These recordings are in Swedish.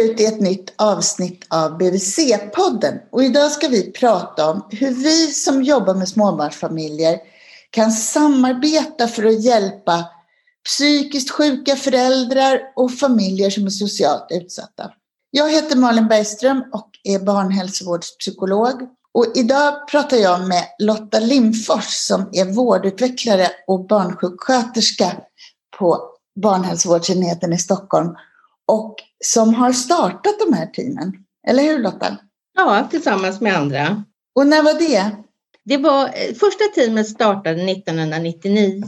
ut i ett nytt avsnitt av BVC-podden och idag ska vi prata om hur vi som jobbar med småbarnsfamiljer kan samarbeta för att hjälpa psykiskt sjuka föräldrar och familjer som är socialt utsatta. Jag heter Malin Bergström och är barnhälsovårdspsykolog. Och idag pratar jag med Lotta Limfors som är vårdutvecklare och barnsjuksköterska på barnhälsovårdsenheten i Stockholm och som har startat de här teamen. Eller hur Lotta? Ja, tillsammans med andra. Och när var det? Det var, eh, första teamet startade 1999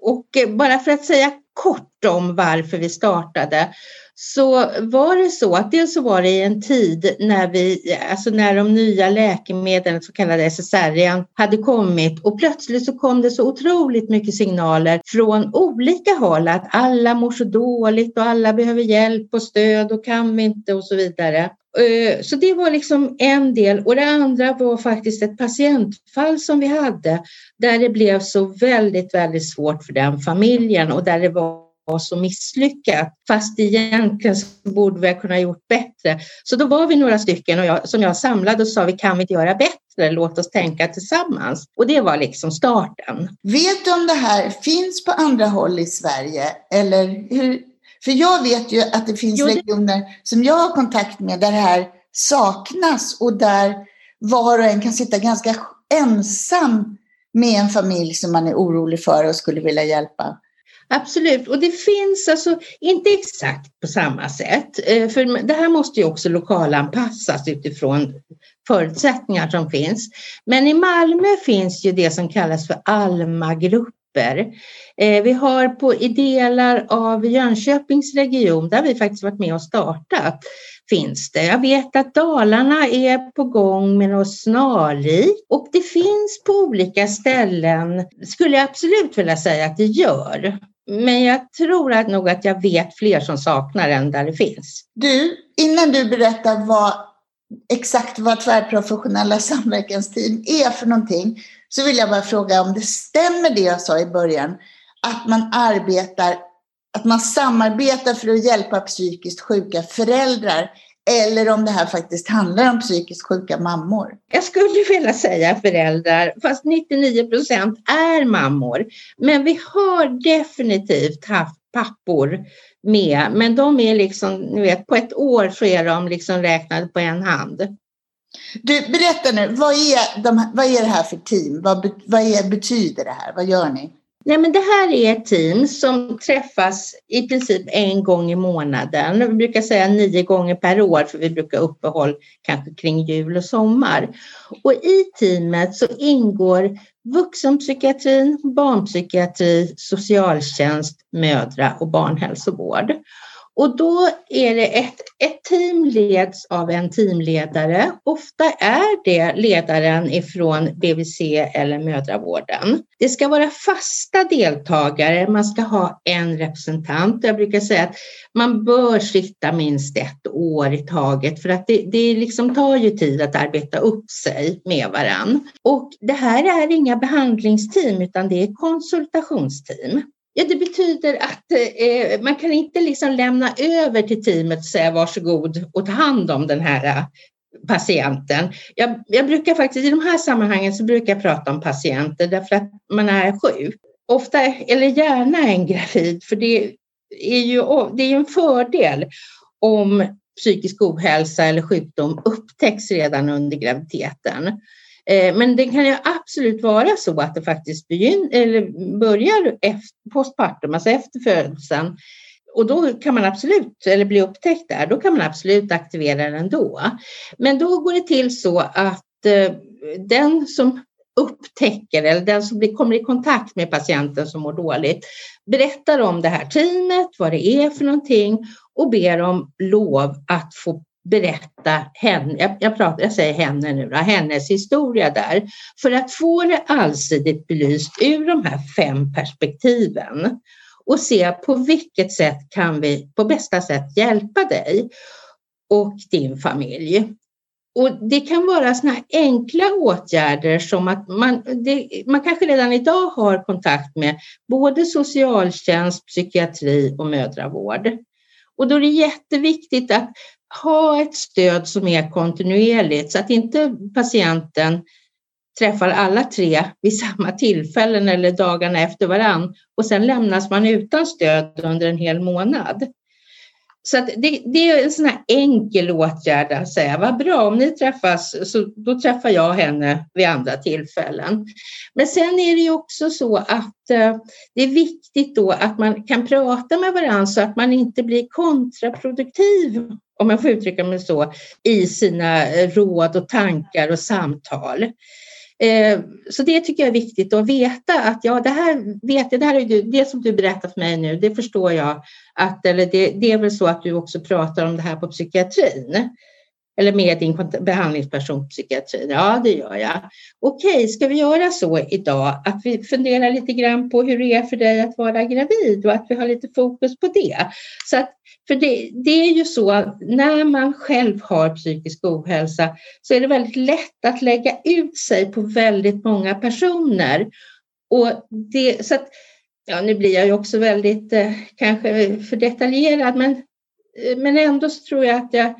och eh, bara för att säga kort om varför vi startade så var det så att dels så var det i en tid när vi, alltså när de nya läkemedlen, så kallade SSRI, hade kommit och plötsligt så kom det så otroligt mycket signaler från olika håll att alla mår så dåligt och alla behöver hjälp och stöd och kan vi inte och så vidare. Eh, så det var liksom en del och det andra var faktiskt ett patientfall som vi hade där det blev så väldigt, väldigt svårt för den familjen och där det var var så misslyckat. Fast egentligen borde vi ha kunnat gjort bättre. Så då var vi några stycken och jag, som jag samlade och sa vi kan vi inte göra bättre, låt oss tänka tillsammans. Och det var liksom starten. Vet du om det här finns på andra håll i Sverige? Eller hur? För jag vet ju att det finns jo, det... regioner som jag har kontakt med där det här saknas och där var och en kan sitta ganska ensam med en familj som man är orolig för och skulle vilja hjälpa. Absolut, och det finns alltså inte exakt på samma sätt. Eh, för det här måste ju också lokalanpassas utifrån förutsättningar som finns. Men i Malmö finns ju det som kallas för Almagrupper. Eh, vi har på, i delar av Jönköpings region, där vi faktiskt varit med och startat, finns det. Jag vet att Dalarna är på gång med något snarlikt och det finns på olika ställen, skulle jag absolut vilja säga att det gör. Men jag tror att nog att jag vet fler som saknar än där det finns. Du, innan du berättar vad, exakt vad tvärprofessionella samverkansteam är för någonting, så vill jag bara fråga om det stämmer det jag sa i början, att man arbetar, att man samarbetar för att hjälpa psykiskt sjuka föräldrar eller om det här faktiskt handlar om psykiskt sjuka mammor. Jag skulle vilja säga föräldrar, fast 99 procent är mammor. Men vi har definitivt haft pappor med, men de är liksom, ni vet, på ett år så är de liksom räknade på en hand. Du, berätta nu, vad är, de, vad är det här för team? Vad, vad är, betyder det här? Vad gör ni? Nej, men det här är ett team som träffas i princip en gång i månaden. Vi brukar säga nio gånger per år för vi brukar uppehåll kanske kring jul och sommar. Och i teamet så ingår vuxenpsykiatrin, barnpsykiatri, socialtjänst, mödra och barnhälsovård. Och då är det ett, ett team leds av en teamledare. Ofta är det ledaren ifrån BVC eller mödravården. Det ska vara fasta deltagare, man ska ha en representant. Jag brukar säga att man bör sitta minst ett år i taget för att det, det liksom tar ju tid att arbeta upp sig med varann. Och det här är inga behandlingsteam utan det är konsultationsteam. Ja, det betyder att eh, man kan inte liksom lämna över till teamet och säga varsågod och ta hand om den här eh, patienten. Jag, jag, brukar faktiskt i de här sammanhangen så brukar jag prata om patienter därför att man är sjuk. Ofta, eller gärna en gravid, för det är ju det är en fördel om psykisk ohälsa eller sjukdom upptäcks redan under graviditeten. Eh, men det kan ju absolut vara så att det faktiskt begyn, eller börjar efter, postpartum, alltså efter födelsen. Och då kan man absolut, eller bli upptäckt där, då kan man absolut aktivera den då. Men då går det till så att eh, den som upptäcker eller den som blir, kommer i kontakt med patienten som mår dåligt berättar om det här teamet, vad det är för någonting och ber om lov att få berätta henne, jag, jag, pratar, jag säger henne nu, då, hennes historia där, för att få det allsidigt belyst ur de här fem perspektiven och se på vilket sätt kan vi på bästa sätt hjälpa dig och din familj. Och det kan vara såna enkla åtgärder som att man, det, man kanske redan idag har kontakt med både socialtjänst, psykiatri och mödravård. Och då är det jätteviktigt att ha ett stöd som är kontinuerligt så att inte patienten träffar alla tre vid samma tillfällen eller dagarna efter varann och sen lämnas man utan stöd under en hel månad. Så det, det, är en sån här enkel åtgärd att säga, vad bra om ni träffas, så då träffar jag henne vid andra tillfällen. Men sen är det ju också så att eh, det är viktigt då att man kan prata med varandra så att man inte blir kontraproduktiv, om jag får uttrycka mig så, i sina eh, råd och tankar och samtal. Eh, så det tycker jag är viktigt att veta att ja, det här vet jag, det här är du, det som du berättar för mig nu, det förstår jag att, eller det, det är väl så att du också pratar om det här på psykiatrin. Eller med din behandlingsperson på psykiatrin. Ja, det gör jag. Okej, ska vi göra så idag att vi funderar lite grann på hur det är för dig att vara gravid och att vi har lite fokus på det. Så att för det, det, är ju så att när man själv har psykisk ohälsa så är det väldigt lätt att lägga ut sig på väldigt många personer. Och det, så att, ja, nu blir jag ju också väldigt eh, kanske för detaljerad men, eh, men ändå så tror jag att jag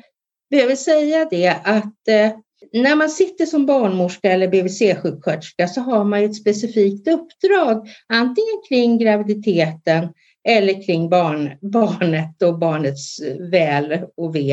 behöver säga det att eh, när man sitter som barnmorska eller BVC-sjuksköterska så har man ett specifikt uppdrag, antingen kring graviditeten eller kring barn, barnet och barnets väl och ve.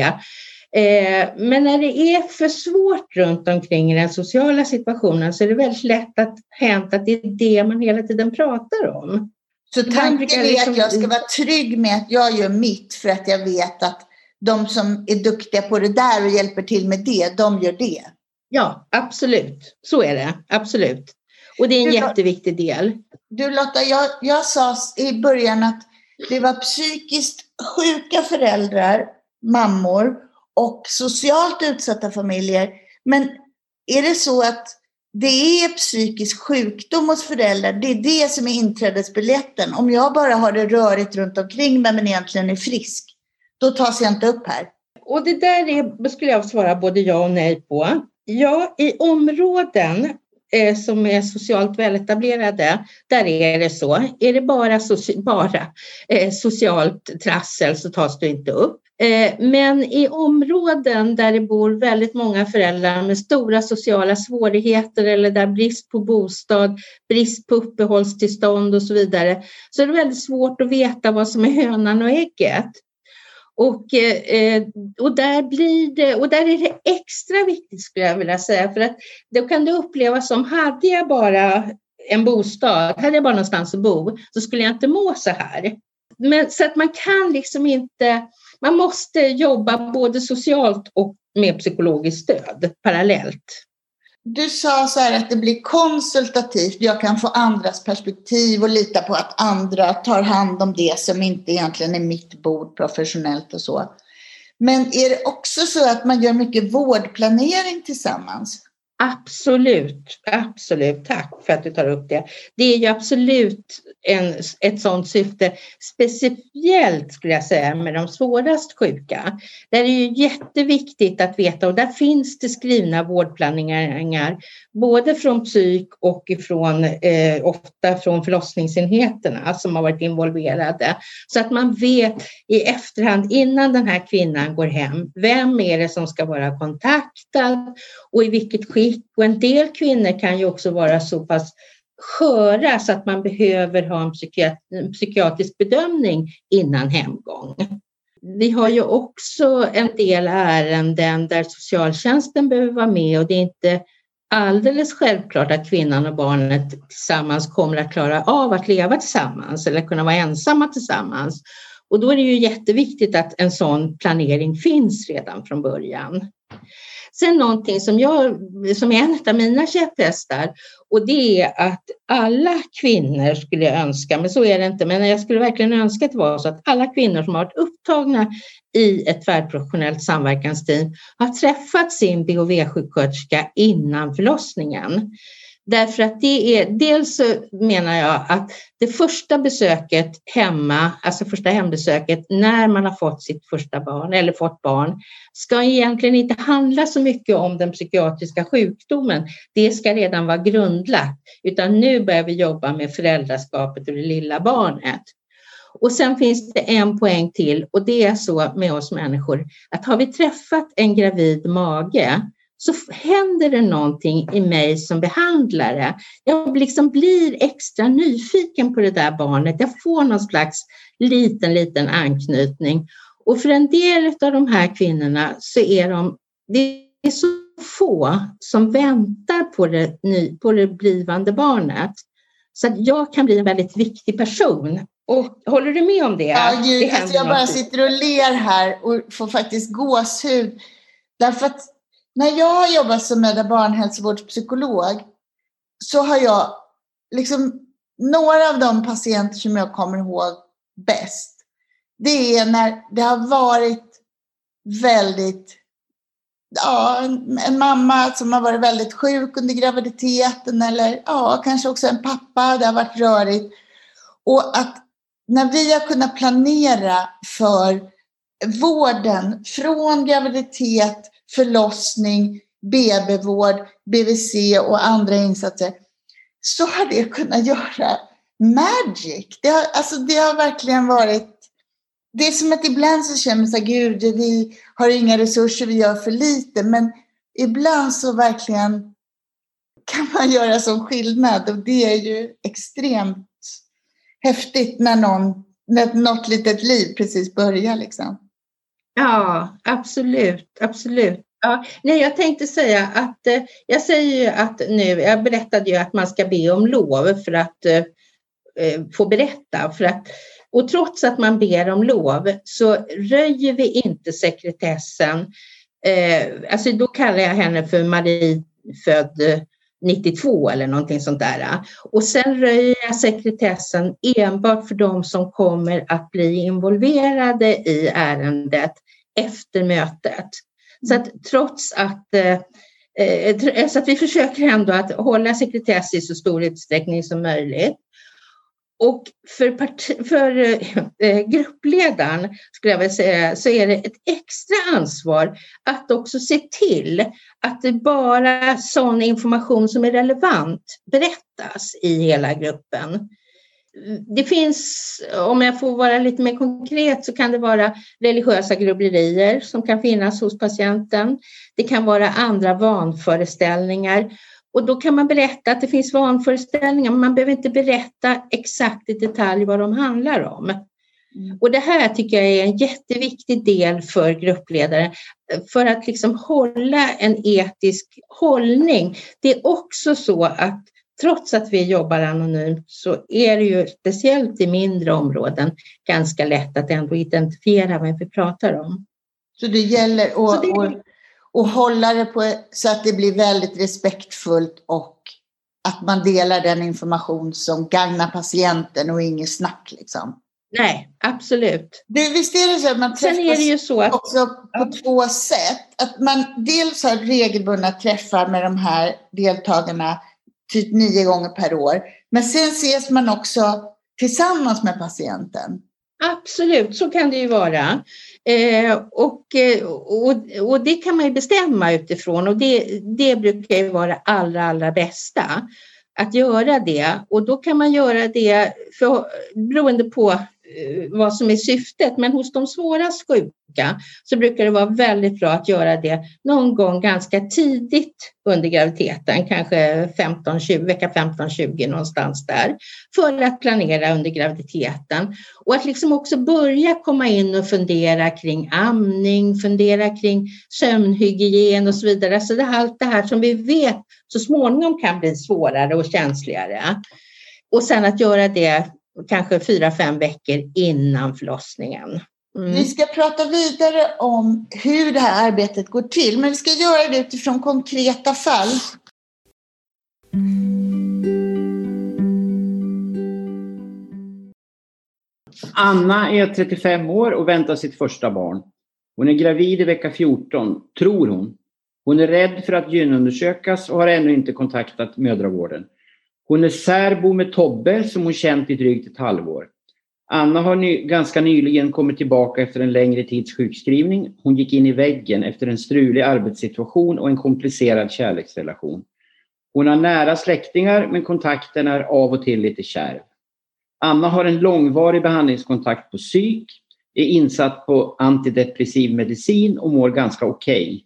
Eh, men när det är för svårt runt omkring i den sociala situationen så är det väldigt lätt att hänt att det är det man hela tiden pratar om. Så tanken är liksom... att jag ska vara trygg med att jag gör mitt för att jag vet att de som är duktiga på det där och hjälper till med det, de gör det. Ja, absolut. Så är det. Absolut. Och det är en jätteviktig del. Du Lotta, jag, jag sa i början att det var psykiskt sjuka föräldrar, mammor och socialt utsatta familjer. Men är det så att det är psykisk sjukdom hos föräldrar, det är det som är inträdesbiljetten. Om jag bara har det rörigt runt omkring mig men egentligen är frisk, då tas jag inte upp här. Och det där är, skulle jag svara både ja och nej på. Ja, i områden eh, som är socialt väletablerade, där är det så. Är det bara, soci bara eh, socialt trassel så tas du inte upp. Eh, men i områden där det bor väldigt många föräldrar med stora sociala svårigheter eller där brist på bostad, brist på uppehållstillstånd och så vidare, så är det väldigt svårt att veta vad som är hönan och ägget. Och, eh, och, där blir det, och där är det extra viktigt skulle jag vilja säga, för att då kan det upplevas som, hade jag bara en bostad, hade jag bara någonstans att bo, så skulle jag inte må så här. Men, så att man kan liksom inte, man måste jobba både socialt och med psykologiskt stöd parallellt. Du sa så här att det blir konsultativt, jag kan få andras perspektiv och lita på att andra tar hand om det som inte egentligen är mitt bord professionellt och så. Men är det också så att man gör mycket vårdplanering tillsammans? Absolut, absolut. Tack för att du tar upp det. Det är ju absolut en, ett sådant syfte, speciellt skulle jag säga med de svårast sjuka. Där är det ju jätteviktigt att veta och där finns det skrivna vårdplaneringar både från psyk och ifrån, eh, ofta från förlossningsenheterna som har varit involverade. Så att man vet i efterhand innan den här kvinnan går hem, vem är det som ska vara kontaktad och i vilket skick. Och en del kvinnor kan ju också vara så pass sköra så att man behöver ha en, psykiat en psykiatrisk bedömning innan hemgång. Vi har ju också en del ärenden där socialtjänsten behöver vara med och det är inte alldeles självklart att kvinnan och barnet tillsammans kommer att klara av att leva tillsammans eller kunna vara ensamma tillsammans. Och då är det ju jätteviktigt att en sån planering finns redan från början. Sen någonting som, jag, som är en av mina käpphästar och det är att alla kvinnor skulle jag önska, men så är det inte, men jag skulle verkligen önska att det var så att alla kvinnor som har varit upptagna i ett tvärprofessionellt samverkansteam har träffat sin BHV-sjuksköterska innan förlossningen. Därför att det är, dels så menar jag att det första besöket hemma, alltså första hembesöket när man har fått sitt första barn eller fått barn, ska egentligen inte handla så mycket om den psykiatriska sjukdomen. Det ska redan vara grundlagt, utan nu börjar vi jobba med föräldraskapet och det lilla barnet. Och sen finns det en poäng till och det är så med oss människor att har vi träffat en gravid mage så händer det någonting i mig som behandlare. Jag liksom blir extra nyfiken på det där barnet. Jag får någon slags liten, liten anknytning. Och för en del av de här kvinnorna så är de, det är så få som väntar på det, på det blivande barnet. Så att jag kan bli en väldigt viktig person. Och håller du med om det? Ja, gud, det alltså jag bara sitter och ler här och får faktiskt gåshud. Därför att när jag har jobbat som mödra barnhälsovårdspsykolog så har jag liksom några av de patienter som jag kommer ihåg bäst. Det är när det har varit väldigt ja, en, en, mamma som har varit väldigt sjuk under graviditeten eller ja, kanske också en pappa, det har varit rörigt. Och att när vi har kunnat planera för vården från graviditet förlossning, BB-vård, BVC och andra insatser, så har det kunnat göra magic. Det har, alltså det har verkligen varit det är som att ibland så känner man så gud, vi har inga resurser, vi gör för lite. Men ibland så verkligen kan man göra sån skillnad och det är ju extremt häftigt när, någon, när något litet liv precis börjar. Liksom. Ja, absolut, absolut. Ja, nej, jag tänkte säga att eh, jag säger ju att nu, jag berättade ju att man ska be om lov för att eh, eh få berätta. För att, och trots att man ber om lov så röjer vi inte sekretessen. Eh, alltså då kallar jag henne för Marie född eh, 92 eller någonting sånt där. Och sen röjer jag sekretessen enbart för de som kommer att bli involverade i ärendet efter mötet. Så att trots att eh, eh, så att vi försöker ändå att hålla sekretess i så stor utsträckning som möjligt. Och för, part, för eh, gruppledaren skulle jag vilja säga, så är det ett extra ansvar att också se till att det bara sån information som är relevant berättas i hela gruppen det finns, om jag får vara lite mer konkret, så kan det vara religiösa grubblerier som kan finnas hos patienten. Det kan vara andra vanföreställningar. Och då kan man berätta att det finns vanföreställningar, men man behöver inte berätta exakt i detalj vad de handlar om. Mm. Och det här tycker jag är en jätteviktig del för gruppledare för att liksom hålla en etisk hållning. Det är också så att trots att vi jobbar anonymt så är det ju speciellt i mindre områden ganska lätt att ändå identifiera vad vi pratar om. Så det gäller att, det... att, att hålla det på så att det blir väldigt respektfullt och att man delar den information som gagnar patienten och inget snack liksom. Nej, absolut. Du, visst är det så att man träffas det att, också på ja. två sätt? Att man dels har regelbundna träffar med de här deltagarna typ nio gånger per år. Men sen ses man också tillsammans med patienten. Absolut, så kan det ju vara. Eh, och, eh, och, och det kan man ju bestämma utifrån och det, det brukar ju vara allra, allra bästa att göra det. Och då kan man göra det för, beroende på Eh, vad som är syftet. Men hos de svårast sjuka så brukar det vara väldigt bra att göra det någon gång ganska tidigt under graviditeten, kanske 15, 20, vecka 15-20 någonstans där, för att planera under graviditeten. Och att liksom också börja komma in och fundera kring amning, fundera kring sömnhygien och så vidare. Så det är allt det här som vi vet så småningom kan bli svårare och känsligare. Och sen att göra det kanske fyra, fem veckor innan förlossningen. Mm. Vi ska prata vidare om hur det här arbetet går till, men vi ska göra det utifrån konkreta fall. Anna är 35 år och väntar sitt första barn. Hon är gravid i vecka 14, tror hon. Hon är rädd för att gynundersökas och har ännu inte kontaktat mödravården. Hon är särbo med Tobbe som hon känt i drygt ett halvår. Anna har ny, ganska nyligen kommit tillbaka efter en längre tids sjukskrivning. Hon gick in i väggen efter en strulig arbetssituation och en komplicerad kärleksrelation. Hon har nära släktingar men kontakten är av och till lite kärv. Anna har en långvarig behandlingskontakt på psyk, är insatt på antidepressiv medicin och mår ganska okej. Okay.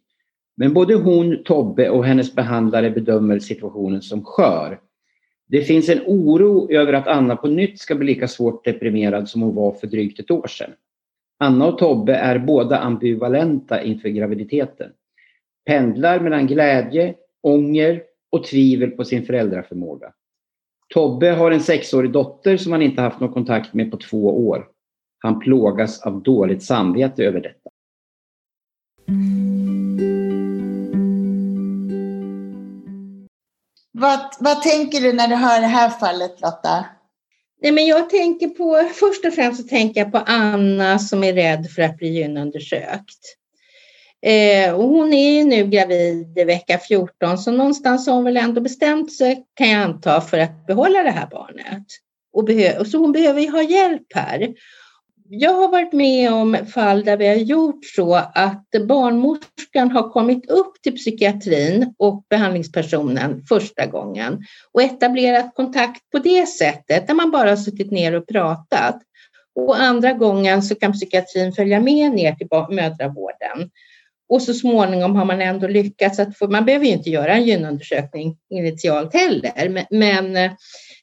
Men både hon, Tobbe och hennes behandlare bedömer situationen som skör. Det finns en oro över att Anna på nytt ska bli lika svårt deprimerad som hon var för drygt ett år sedan. Anna och Tobbe är båda ambivalenta inför graviditeten. Pendlar mellan glädje, ånger och tvivel på sin föräldraförmåga. Tobbe har en sexårig dotter som han inte haft någon kontakt med på två år. Han plågas av dåligt samvete över detta. Vad, vad tänker du när du hör det här fallet Lotta? Nej, men jag tänker på, först och främst så tänker jag på Anna som är rädd för att bli gynundersökt. Eh, och hon är ju nu gravid i vecka 14 så någonstans har hon väl ändå bestämt sig kan jag anta för att behålla det här barnet. Och och så hon behöver ju ha hjälp här jag har varit med om fall där vi har gjort så att barnmorskan har kommit upp till psykiatrin och behandlingspersonen första gången och etablerat kontakt på det sättet där man bara har suttit ner och pratat. Och andra gången så kan psykiatrin följa med ner till mödravården. Och så småningom har man ändå lyckats att få, man behöver ju inte göra en gynundersökning initialt heller, men eh,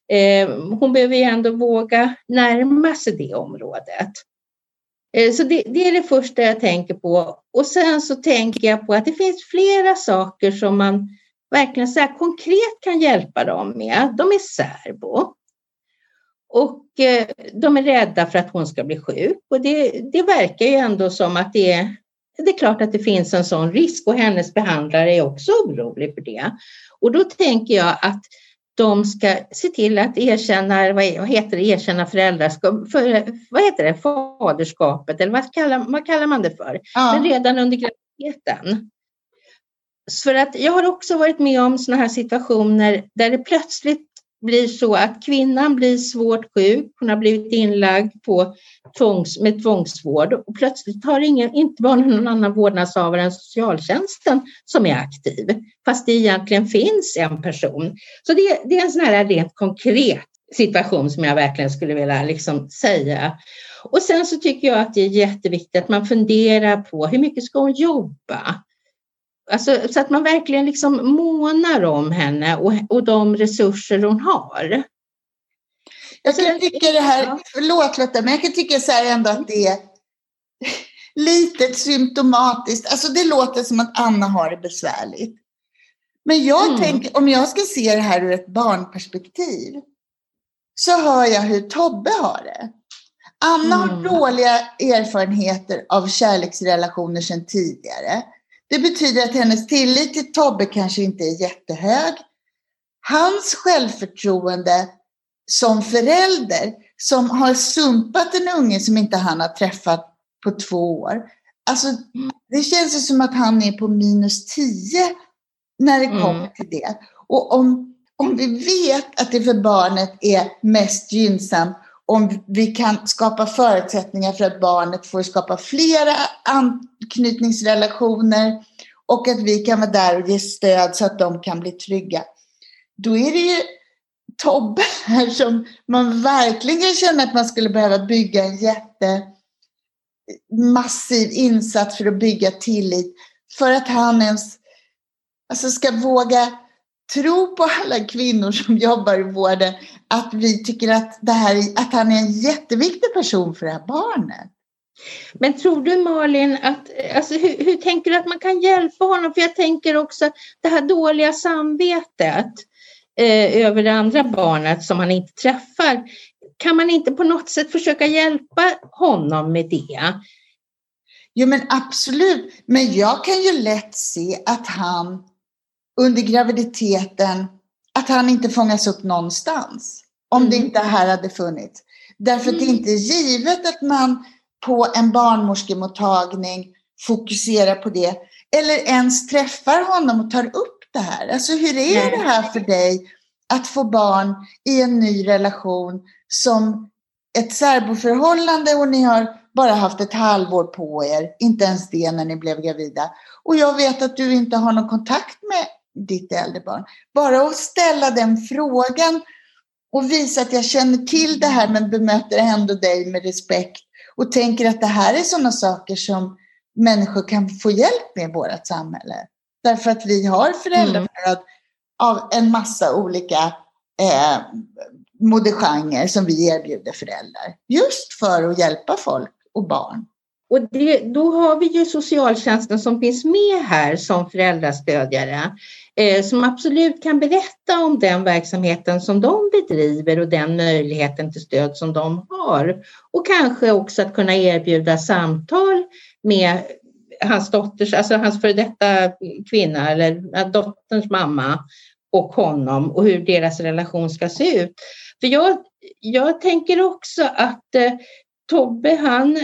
Ehm, hon behöver ju ändå våga närma sig det området. Ehm, så det, det, är det första jag tänker på. Och sen så tänker jag på att det finns flera saker som man verkligen så konkret kan hjälpa dem med. De är särbo. Och eh, de är rädda för att hon ska bli sjuk. Och det, det verkar ju ändå som att det är, det är klart att det finns en sån risk och hennes behandlare är också orolig för det. Och då tänker jag att de ska se till att erkänna, vad heter det, erkänna föräldraskap, för, vad heter det, faderskapet eller vad kallar, vad kallar man det för? Ja. Men redan under graviditeten. För att jag har också varit med om sådana här situationer där det plötsligt blir så att kvinnan blir svårt sjuk, hon har blivit inlagd på tvångs, med tvångsvård och plötsligt har ingen, inte bara någon annan vårdnadshavare än socialtjänsten som är aktiv, fast det egentligen finns en person. Så det, det är en sån här rent konkret situation som jag verkligen skulle vilja liksom säga. Och sen så tycker jag att det är jätteviktigt att man funderar på hur mycket ska hon jobba? Alltså, så att man verkligen liksom månar om henne och, och de resurser hon har. Jag kan tycka det här, förlåt Lotta, men jag kan tycka så här ändå att det är lite symptomatiskt. Alltså det låter som att Anna har det besvärligt. Men jag mm. tänker, om jag ska se det här ur ett barnperspektiv, så hör jag hur Tobbe har det. Anna mm. har dåliga erfarenheter av kärleksrelationer sedan tidigare. Det betyder att hennes tillit till Tobbe kanske inte är jättehög. Hans självförtroende som förälder som har sumpat en unge som inte han har träffat på två år. Alltså, det känns som att han är på minus tio när det mm. kommer till det. Och om, om vi vet att det för barnet är mest gynnsamt om vi kan skapa förutsättningar för att barnet får skapa flera anknytningsrelationer och att vi kan vara där och ge stöd så att de kan bli trygga. Då är det ju Tobbe här som man verkligen känner att man skulle behöva bygga en jättemassiv insats för att bygga tillit. För att han ens alltså ska våga tro på alla kvinnor som jobbar i vården att vi tycker att, det här, att han är en jätteviktig person för det här barnet. Men tror du Malin, att, alltså, hur, hur, tänker du att man kan hjälpa honom? För jag tänker också det här dåliga samvetet eh, över det andra barnet som han inte träffar. Kan man inte på något sätt försöka hjälpa honom med det? Jo men absolut, men jag kan ju lätt se att han under graviditeten, att han inte fångas upp någonstans. Om mm. det inte här hade funnits. Därför att det är inte givet att man på en barnmorskemottagning fokuserar på det. eller ens träffar honom och tar upp det här. Alltså hur är det här för dig att få barn i en ny relation som ett särboförhållande och ni har bara haft ett halvår på er, inte ens det när ni blev gravida. Och jag vet att du inte har någon kontakt med ditt äldre barn. Bara att ställa den frågan och visa att jag känner till det här men bemöter ändå dig med respekt och tänker att det här är sådana saker som människor kan få hjälp med i vårt samhälle. Därför att vi har föräldrastöd av en massa olika eh, modegenrer som vi erbjuder föräldrar. Just för att hjälpa folk och barn. Och det, då har vi ju socialtjänsten som finns med här som föräldrastödjare eh, som absolut kan berätta om den verksamheten som de bedriver och den möjligheten till stöd som de har. Och kanske också att kunna erbjuda samtal med hans dotters, alltså hans före detta kvinna eller dotterns mamma och honom och hur deras relation ska se ut. För jag, jag tänker också att eh, Tobbe han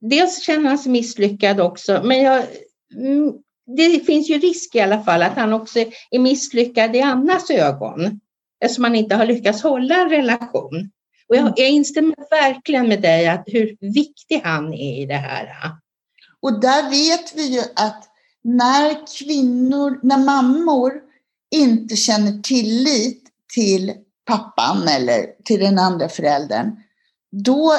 dels känner han sig misslyckad också, men jag, mm, det finns ju risk i alla fall att han också är misslyckad i Annas ögon eftersom han inte har lyckats hålla en relation. Och jag, jag instämmer verkligen med dig att hur viktig han är i det här. Och där vet vi ju att när kvinnor, när mammor inte känner tillit till pappan eller till den andra föräldern, då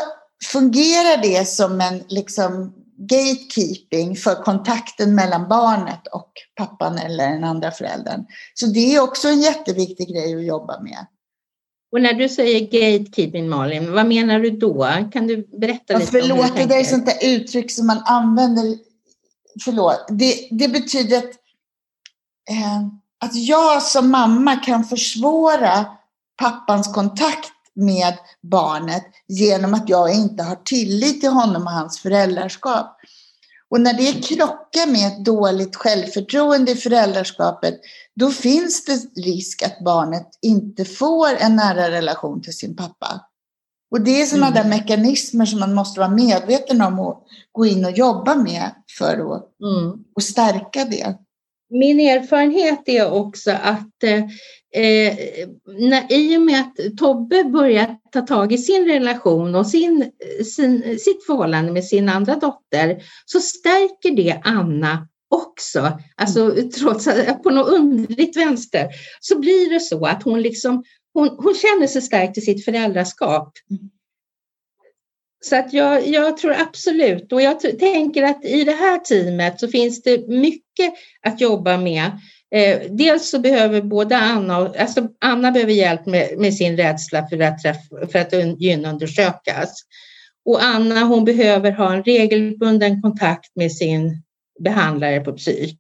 fungerar det som en liksom gatekeeping för kontakten mellan barnet och pappan eller den andra föräldern. Så det är också en jätteviktig grej att jobba med. Och när du säger gatekeeping Malin, vad menar du då? Kan du berätta lite om hur du förlåt, det där är sånt där uttryck som man använder. Förlåt, det, det betyder att, eh, att jag som mamma kan försvåra pappans kontakt med barnet genom att jag inte har tillit till honom och hans föräldraskap. Och när det krockar med ett dåligt självförtroende i föräldraskapet, då finns det risk att barnet inte får en nära relation till sin pappa. Och det är sådana Mm. där mekanismer som man måste vara medveten om och gå in och jobba med för att Mm. och stärka det. Min erfarenhet är också att eh, när, i och med att Tobbe börjar ta tag i sin relation och sin, sin, sitt förhållande med sin andra dotter så stärker det Anna också. Alltså trots att på något underligt vänster så blir det så att hon liksom hon, hon känner sig stärkt i sitt föräldraskap. Så att jag, jag tror absolut, och jag tänker att i det här teamet så finns det mycket att jobba med. Eh, dels så behöver både Anna och, alltså Anna behöver hjälp med, med sin rädsla för att, träffa, för att un- gynundersökas. Och Anna hon behöver ha en regelbunden kontakt med sin behandlare på psyk.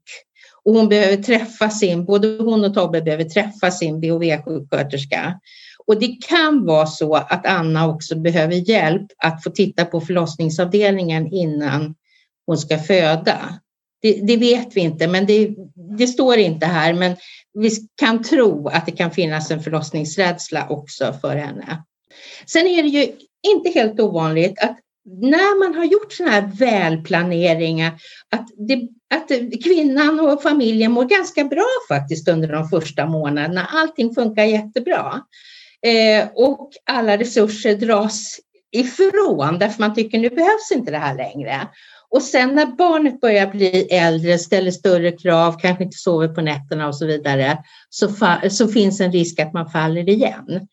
Och hon behöver träffa sin, både hon och Tobbe behöver träffa sin BHV-sjuksköterska. Och det kan vara så att Anna också behöver hjälp att få titta på förlossningsavdelningen innan hon ska föda. Det, det vet vi inte, men det, det står inte här. Men vi kan tro att det kan finnas en förlossningsrädsla också för henne. Sen är det ju inte helt ovanligt att när man har gjort sådana här välplaneringar att, det, att kvinnan och familjen mår ganska bra faktiskt under de första månaderna. Allting funkar jättebra. Eh, och alla resurser dras ifrån därför man tycker nu behövs inte det här längre. Och sen när barnet börjar bli äldre, ställer större krav, kanske inte sover på nätterna och så vidare, så, så finns en risk att man faller igen.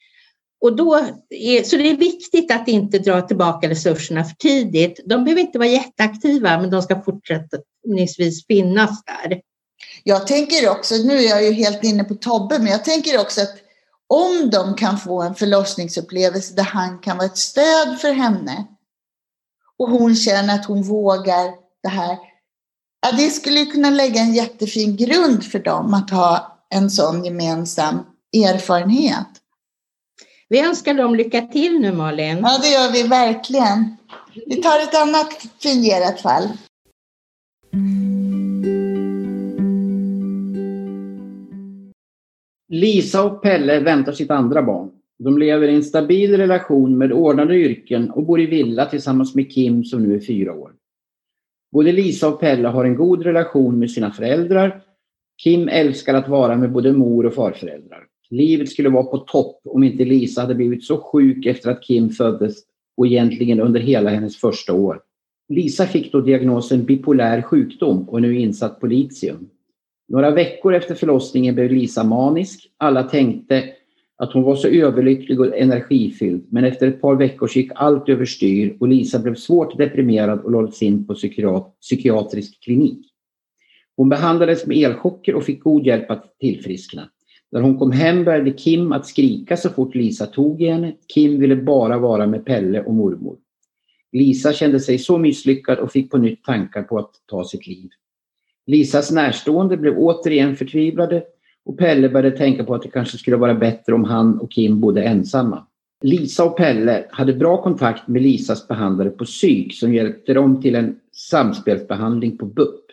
Och då är, så det är viktigt att inte dra tillbaka resurserna för tidigt. De behöver inte vara jätteaktiva, men de ska fortsättningsvis finnas där. Jag tänker också, nu är jag ju helt inne på Tobbe, men jag tänker också att om de kan få en förlossningsupplevelse där han kan vara ett stöd för henne och hon känner att hon vågar det här. Ja, det skulle kunna lägga en jättefin grund för dem att ha en sån gemensam erfarenhet. Vi önskar dem lycka till nu Malin. Ja, det gör vi verkligen. Vi tar ett annat fingerat fall. Lisa och Pelle väntar sitt andra barn. De lever i en stabil relation med ordnade yrken och bor i villa tillsammans med Kim som nu är fyra år. Både Lisa och Pelle har en god relation med sina föräldrar. Kim älskar att vara med både mor och farföräldrar. Livet skulle vara på topp om inte Lisa hade blivit så sjuk efter att Kim föddes och egentligen under hela hennes första år. Lisa fick då diagnosen bipolär sjukdom och är nu insatt på litium. Några veckor efter förlossningen blev Lisa manisk. Alla tänkte att hon var så överlycklig och energifylld men efter ett par veckor gick allt överstyr och Lisa blev svårt deprimerad och lades in på psykiatrisk klinik. Hon behandlades med elchocker och fick god hjälp att tillfriskna. När hon kom hem började Kim att skrika så fort Lisa tog i henne. Kim ville bara vara med Pelle och mormor. Lisa kände sig så misslyckad och fick på nytt tankar på att ta sitt liv. Lisas närstående blev återigen förtvivlade och Pelle började tänka på att det kanske skulle vara bättre om han och Kim bodde ensamma. Lisa och Pelle hade bra kontakt med Lisas behandlare på psyk som hjälpte dem till en samspelsbehandling på BUP.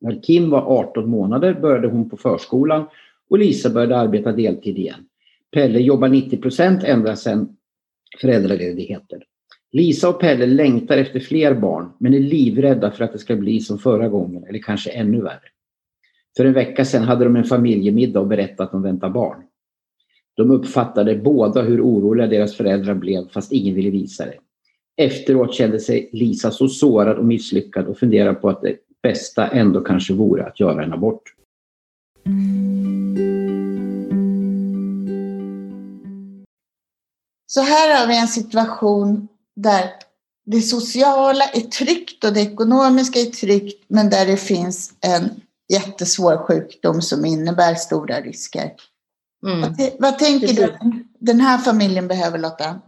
När Kim var 18 månader började hon på förskolan och Lisa började arbeta deltid igen. Pelle jobbar 90 procent ända sedan föräldraledigheten. Lisa och Pelle längtar efter fler barn men är livrädda för att det ska bli som förra gången eller kanske ännu värre. För en vecka sedan hade de en familjemiddag och berättade att de väntar barn. De uppfattade båda hur oroliga deras föräldrar blev fast ingen ville visa det. Efteråt kände sig Lisa så sårad och misslyckad och funderade på att det bästa ändå kanske vore att göra en abort. Så här har vi en situation där det sociala är tryggt och det ekonomiska är tryggt men där det finns en jättesvår sjukdom som innebär stora risker. Mm. Vad, vad, tänker Precis. du den här familjen behöver Lotta?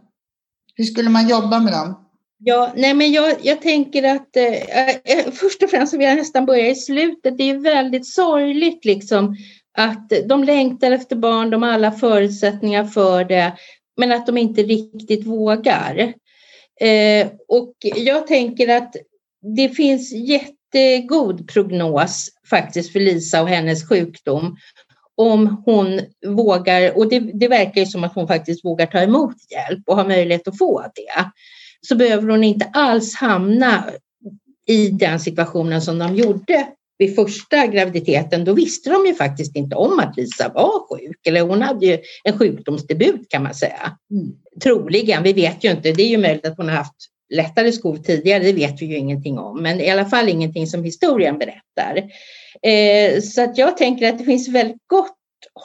Hur skulle man jobba med dem? Ja, nej men jag, jag tänker att eh, eh först och främst vill jag nästan börja i slutet. Det är väldigt sorgligt liksom att de längtar efter barn, de har alla förutsättningar för det, men att de inte riktigt vågar. Eh, och jag tänker att det finns jättegod prognos faktiskt för Lisa och hennes sjukdom om hon vågar, och det, det verkar ju som att hon faktiskt vågar ta emot hjälp och har möjlighet att få det, så behöver hon inte alls hamna i den situationen som de gjorde vid första graviditeten, då visste de ju faktiskt inte om att Lisa var sjuk. Eller hon hade ju en sjukdomsdebut kan man säga. Mm. Troligen, vi vet ju inte. Det är ju möjligt att hon har haft lättare skov tidigare, det vet vi ju ingenting om. Men i alla fall ingenting som historien berättar. Eh, så att jag tänker att det finns väldigt gott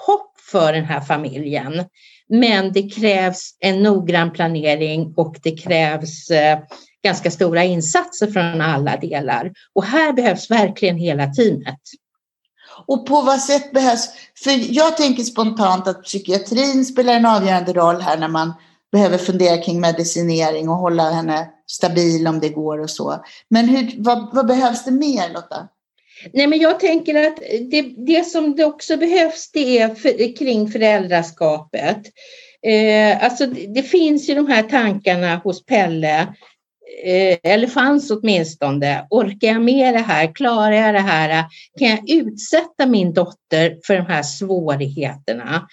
hopp för den här familjen. Men det krävs en noggrann planering och det krävs eh, ganska stora insatser från alla delar. Och här behövs verkligen hela teamet. Och på vad sätt behövs, för jag tänker spontant att psykiatrin spelar en avgörande roll här när man behöver fundera kring medicinering och hålla henne stabil om det går och så. Men hur, vad, vad behövs det mer Lotta? Nej, men jag tänker att det, det som det också behövs det är för, kring föräldraskapet. Eh, alltså det, det, finns ju de här tankarna hos Pelle Eh, eller fanns åtminstone, orkar jag med det här? Klarar jag det här? Kan jag utsätta min dotter för de här svårigheterna?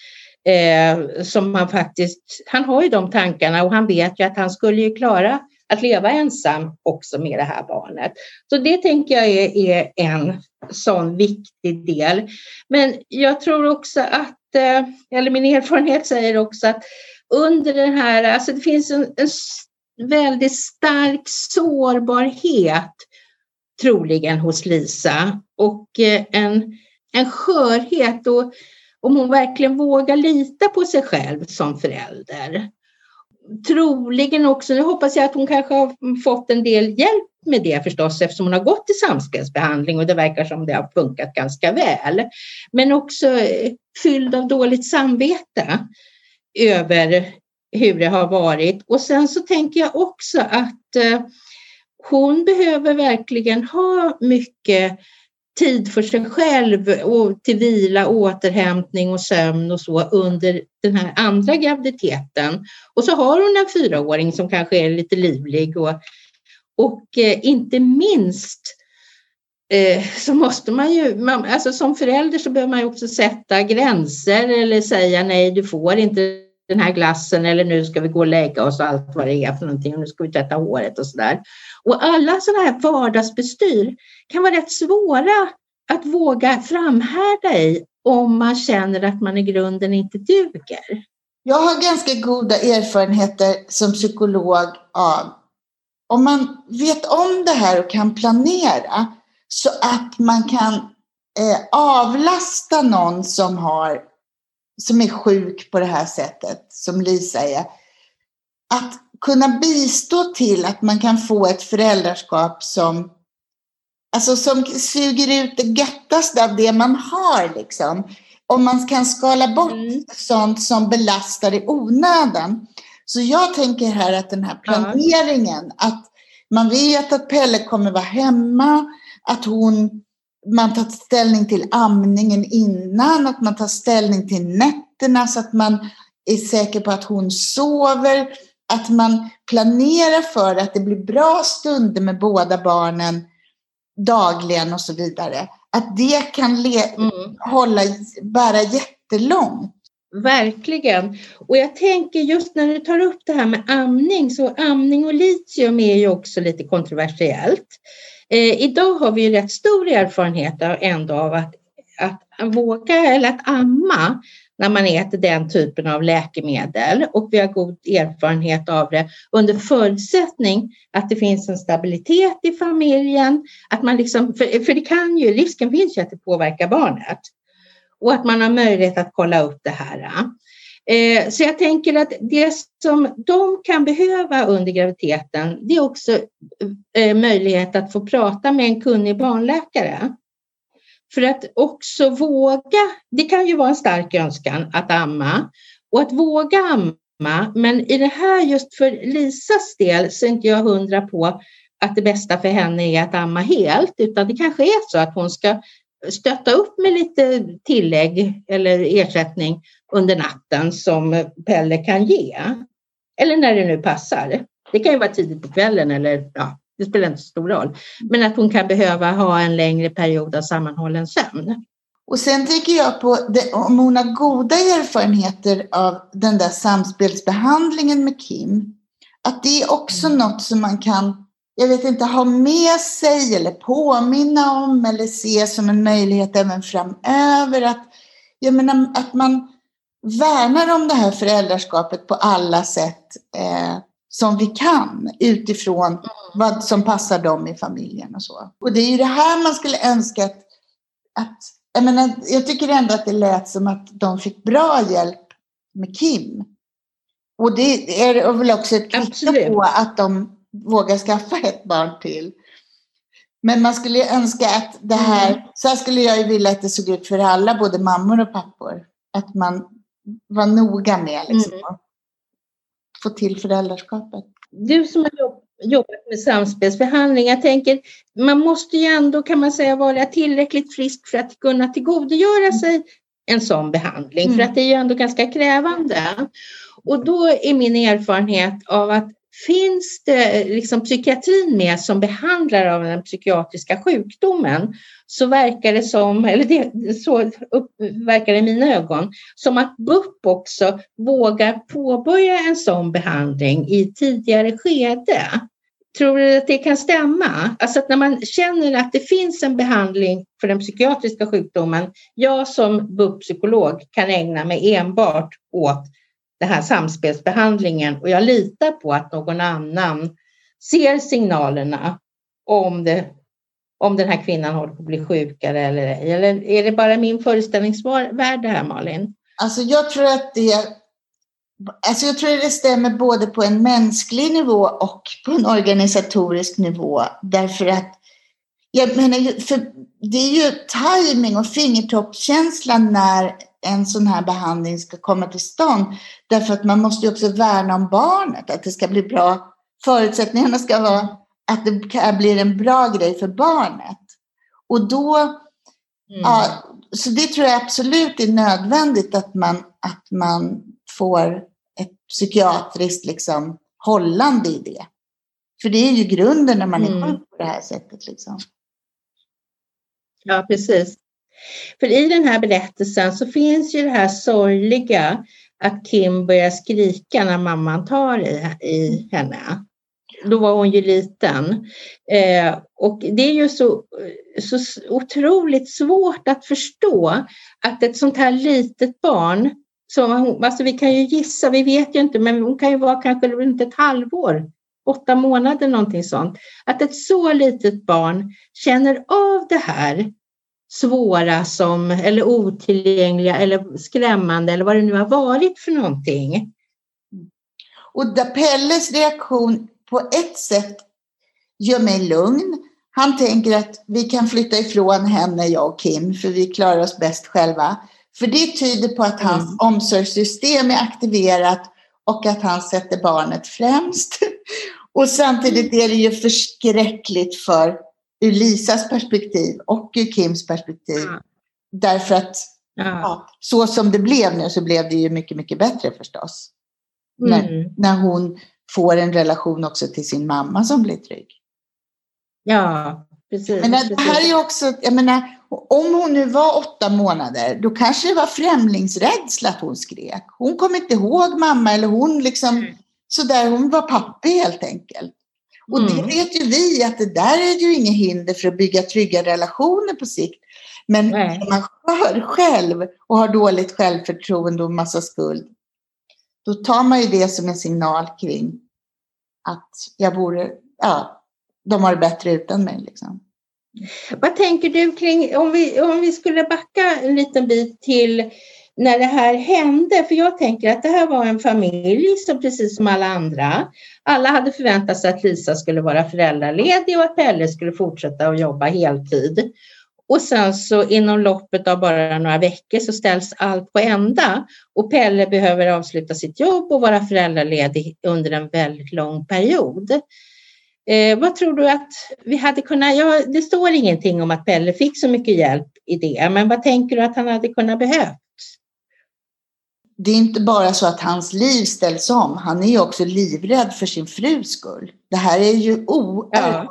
Eh, som han faktiskt, han har ju de tankarna och han vet ju att han skulle ju klara att leva ensam också med det här barnet. Så det tänker jag är, är en sån viktig del. Men jag tror också att, eh, eller min erfarenhet säger också att under den här, alltså det finns en, en väldigt stark sårbarhet troligen hos Lisa och eh, en, en skörhet och om hon verkligen vågar lita på sig själv som förälder. Troligen också, nu hoppas jag att hon kanske har fått en del hjälp med det förstås eftersom hon har gått i samspelsbehandling och det verkar som det har funkat ganska väl. Men också eh, fylld av dåligt samvete över hur det har varit. Och sen så tänker jag också att eh, hon behöver verkligen ha mycket tid för sig själv och till vila, återhämtning och sömn och så under den här andra graviditeten. Och så har hon en fyraåring som kanske är lite livlig och, och eh, inte minst eh, så måste man ju, man, alltså som förälder så behöver man ju också sätta gränser eller säga nej, du får inte den här glassen eller nu ska vi gå och lägga oss och allt vad det är för någonting och nu ska vi tvätta håret och sådär. Och alla sådana här vardagsbestyr kan vara rätt svåra att våga framhärda i om man känner att man i grunden inte duger. Jag har ganska goda erfarenheter som psykolog av om man vet om det här och kan planera så att man kan eh, avlasta någon som, har, som är sjuk på det här sättet, som Lisa är. Att kunna bistå till att man kan få ett föräldraskap som, alltså som suger ut det göttaste av det man har. Liksom. Om man kan skala bort mm. sånt som belastar i onödan. Så jag tänker här att den här planeringen, ja. att man vet att Pelle kommer vara hemma, att hon, man tar ställning till amningen innan, att man tar ställning till nätterna så att man är säker på att hon sover, att man planerar för att det blir bra stunder med båda barnen dagligen och så vidare. Att det kan mm. hålla, bära jättelångt. Verkligen. Och jag tänker just när du tar upp det här med amning, så amning och litium är ju också lite kontroversiellt. Eh, idag har vi ju rätt stor erfarenhet av, ändå av att, att våga eller att amma när man äter den typen av läkemedel och vi har god erfarenhet av det under förutsättning att det finns en stabilitet i familjen, att man liksom, för, för det kan ju, risken finns ju att det påverkar barnet och att man har möjlighet att kolla upp det här. Eh, så jag tänker att det som de kan behöva under graviditeten, det är också eh, möjlighet att få prata med en kunnig barnläkare. För att också våga, det kan ju vara en stark önskan att amma och att våga amma, men i det här just för Lisas del så är inte jag hundra på att det bästa för henne är att amma helt, utan det kanske är så att hon ska stötta upp med lite tillägg eller ersättning under natten som Pelle kan ge. Eller när det nu passar. Det kan ju vara tidigt på kvällen eller ja, det spelar inte så stor roll. Men att hon kan behöva ha en längre period av sammanhållen sömn. Och sen tänker jag på det, om hon har goda erfarenheter av den där samspelsbehandlingen med Kim. Att det är också mm. något som man kan jag vet inte, ha med sig eller påminna om eller se som en möjlighet även framöver. Att, jag menar, att man värnar om det här föräldraskapet på alla sätt eh, som vi kan utifrån mm. vad som passar dem i familjen och så. Och det är ju det här man skulle önska att, att jag, menar, jag tycker ändå att det lät som att de fick bra hjälp med Kim. Och det är väl också ett kvitto på att de våga skaffa ett barn till. Men man skulle önska att det här, mm. så här skulle jag ju vilja att det såg ut för alla, både mammor och pappor. Att man var noga med liksom, mm. att få till föräldraskapet. Du som har jobbat med samspelsbehandling, jag tänker, man måste ju ändå kan man säga vara tillräckligt frisk för att kunna tillgodogöra sig en sån behandling, mm. för att det är ju ändå ganska krävande. Och då är min erfarenhet av att finns det eh, liksom psykiatrin med som behandlar av den psykiatriska sjukdomen så verkar det som, eller det, så upp, verkar det i mina ögon, som att BUP också vågar påbörja en sån behandling i tidigare skede. Tror du att det kan stämma? Alltså att när man känner att det finns en behandling för den psykiatriska sjukdomen, jag som BUP-psykolog kan ägna mig enbart åt den här samspelsbehandlingen och jag litar på att någon annan ser signalerna om, det, om den här kvinnan håller på att bli sjukare eller ej. Eller är det bara min föreställningsvärld det här Malin? Alltså jag tror att det Alltså jag tror att det stämmer både på en mänsklig nivå och på en organisatorisk nivå. Därför att jag menar, för det är ju timing och fingertoppskänsla när en sån här behandling ska komma till stånd. Därför att man måste ju också värna om barnet, att det ska bli bra. Förutsättningarna ska vara att det blir en bra grej för barnet. Och då, mm. ja, så det tror jag absolut är nödvändigt att man, att man får ett psykiatriskt liksom, hållande i det. För det är ju grunden när man är mm. sjuk på det här sättet. Liksom. Ja, precis. För i den här berättelsen så finns ju det här sorgliga att Kim börjar skrika när mamman tar i, i henne. Då var hon ju liten. Eh, och det är ju så, så otroligt svårt att förstå att ett sånt här litet barn, som hon, alltså vi kan ju gissa, vi vet ju inte, men hon kan ju vara kanske runt ett halvår, åtta månader någonting sånt. Att ett så litet barn känner av det här svåra som, eller otillgängliga eller skrämmande eller vad det nu har varit för någonting. Och där Pelles reaktion på ett sätt gör mig lugn. Han tänker att vi kan flytta ifrån henne, jag och Kim, för vi klarar oss bäst själva. För det tyder på att hans mm. omsorgssystem är aktiverat och att han sätter barnet främst. Och samtidigt är det ju förskräckligt för ur Lisas perspektiv och ur Kims perspektiv. Mm. Därför att ja. Ja, så som det blev nu så blev det ju mycket, mycket bättre förstås. Mm. När, när hon får en relation också till sin mamma som blir trygg. Ja, precis. Men det här är ju också, jag menar, om hon nu var åtta månader, då kanske det var främlingsrädsla att hon skrek. Hon kom inte ihåg mamma eller hon liksom mm. sådär, hon var pappi helt enkelt. Och mm. det vet ju vi att det där är ju inget hinder för att bygga trygga relationer på sikt. Men Nej. när man skör själv och har dåligt självförtroende och massa skuld, då tar man ju det som en signal kring att jag borde, ja, de har det bättre utan mig. Liksom. Vad tänker du kring, om vi, om vi skulle backa en liten bit till när det här hände, för jag tänker att det här var en familj som precis som alla andra, alla hade förväntat sig att Lisa skulle vara föräldraledig och att Pelle skulle fortsätta att jobba heltid. Och sen så inom loppet av bara några veckor så ställs allt på ända och Pelle behöver avsluta sitt jobb och vara föräldraledig under en väldigt lång period. Eh, vad tror du att vi hade kunnat, ja, det står ingenting om att Pelle fick så mycket hjälp i det, men vad tänker du att han hade kunnat behövt? Det är inte bara så att hans liv ställs om, han är ju också livrädd för sin frus skull. Det här är ju oerhört.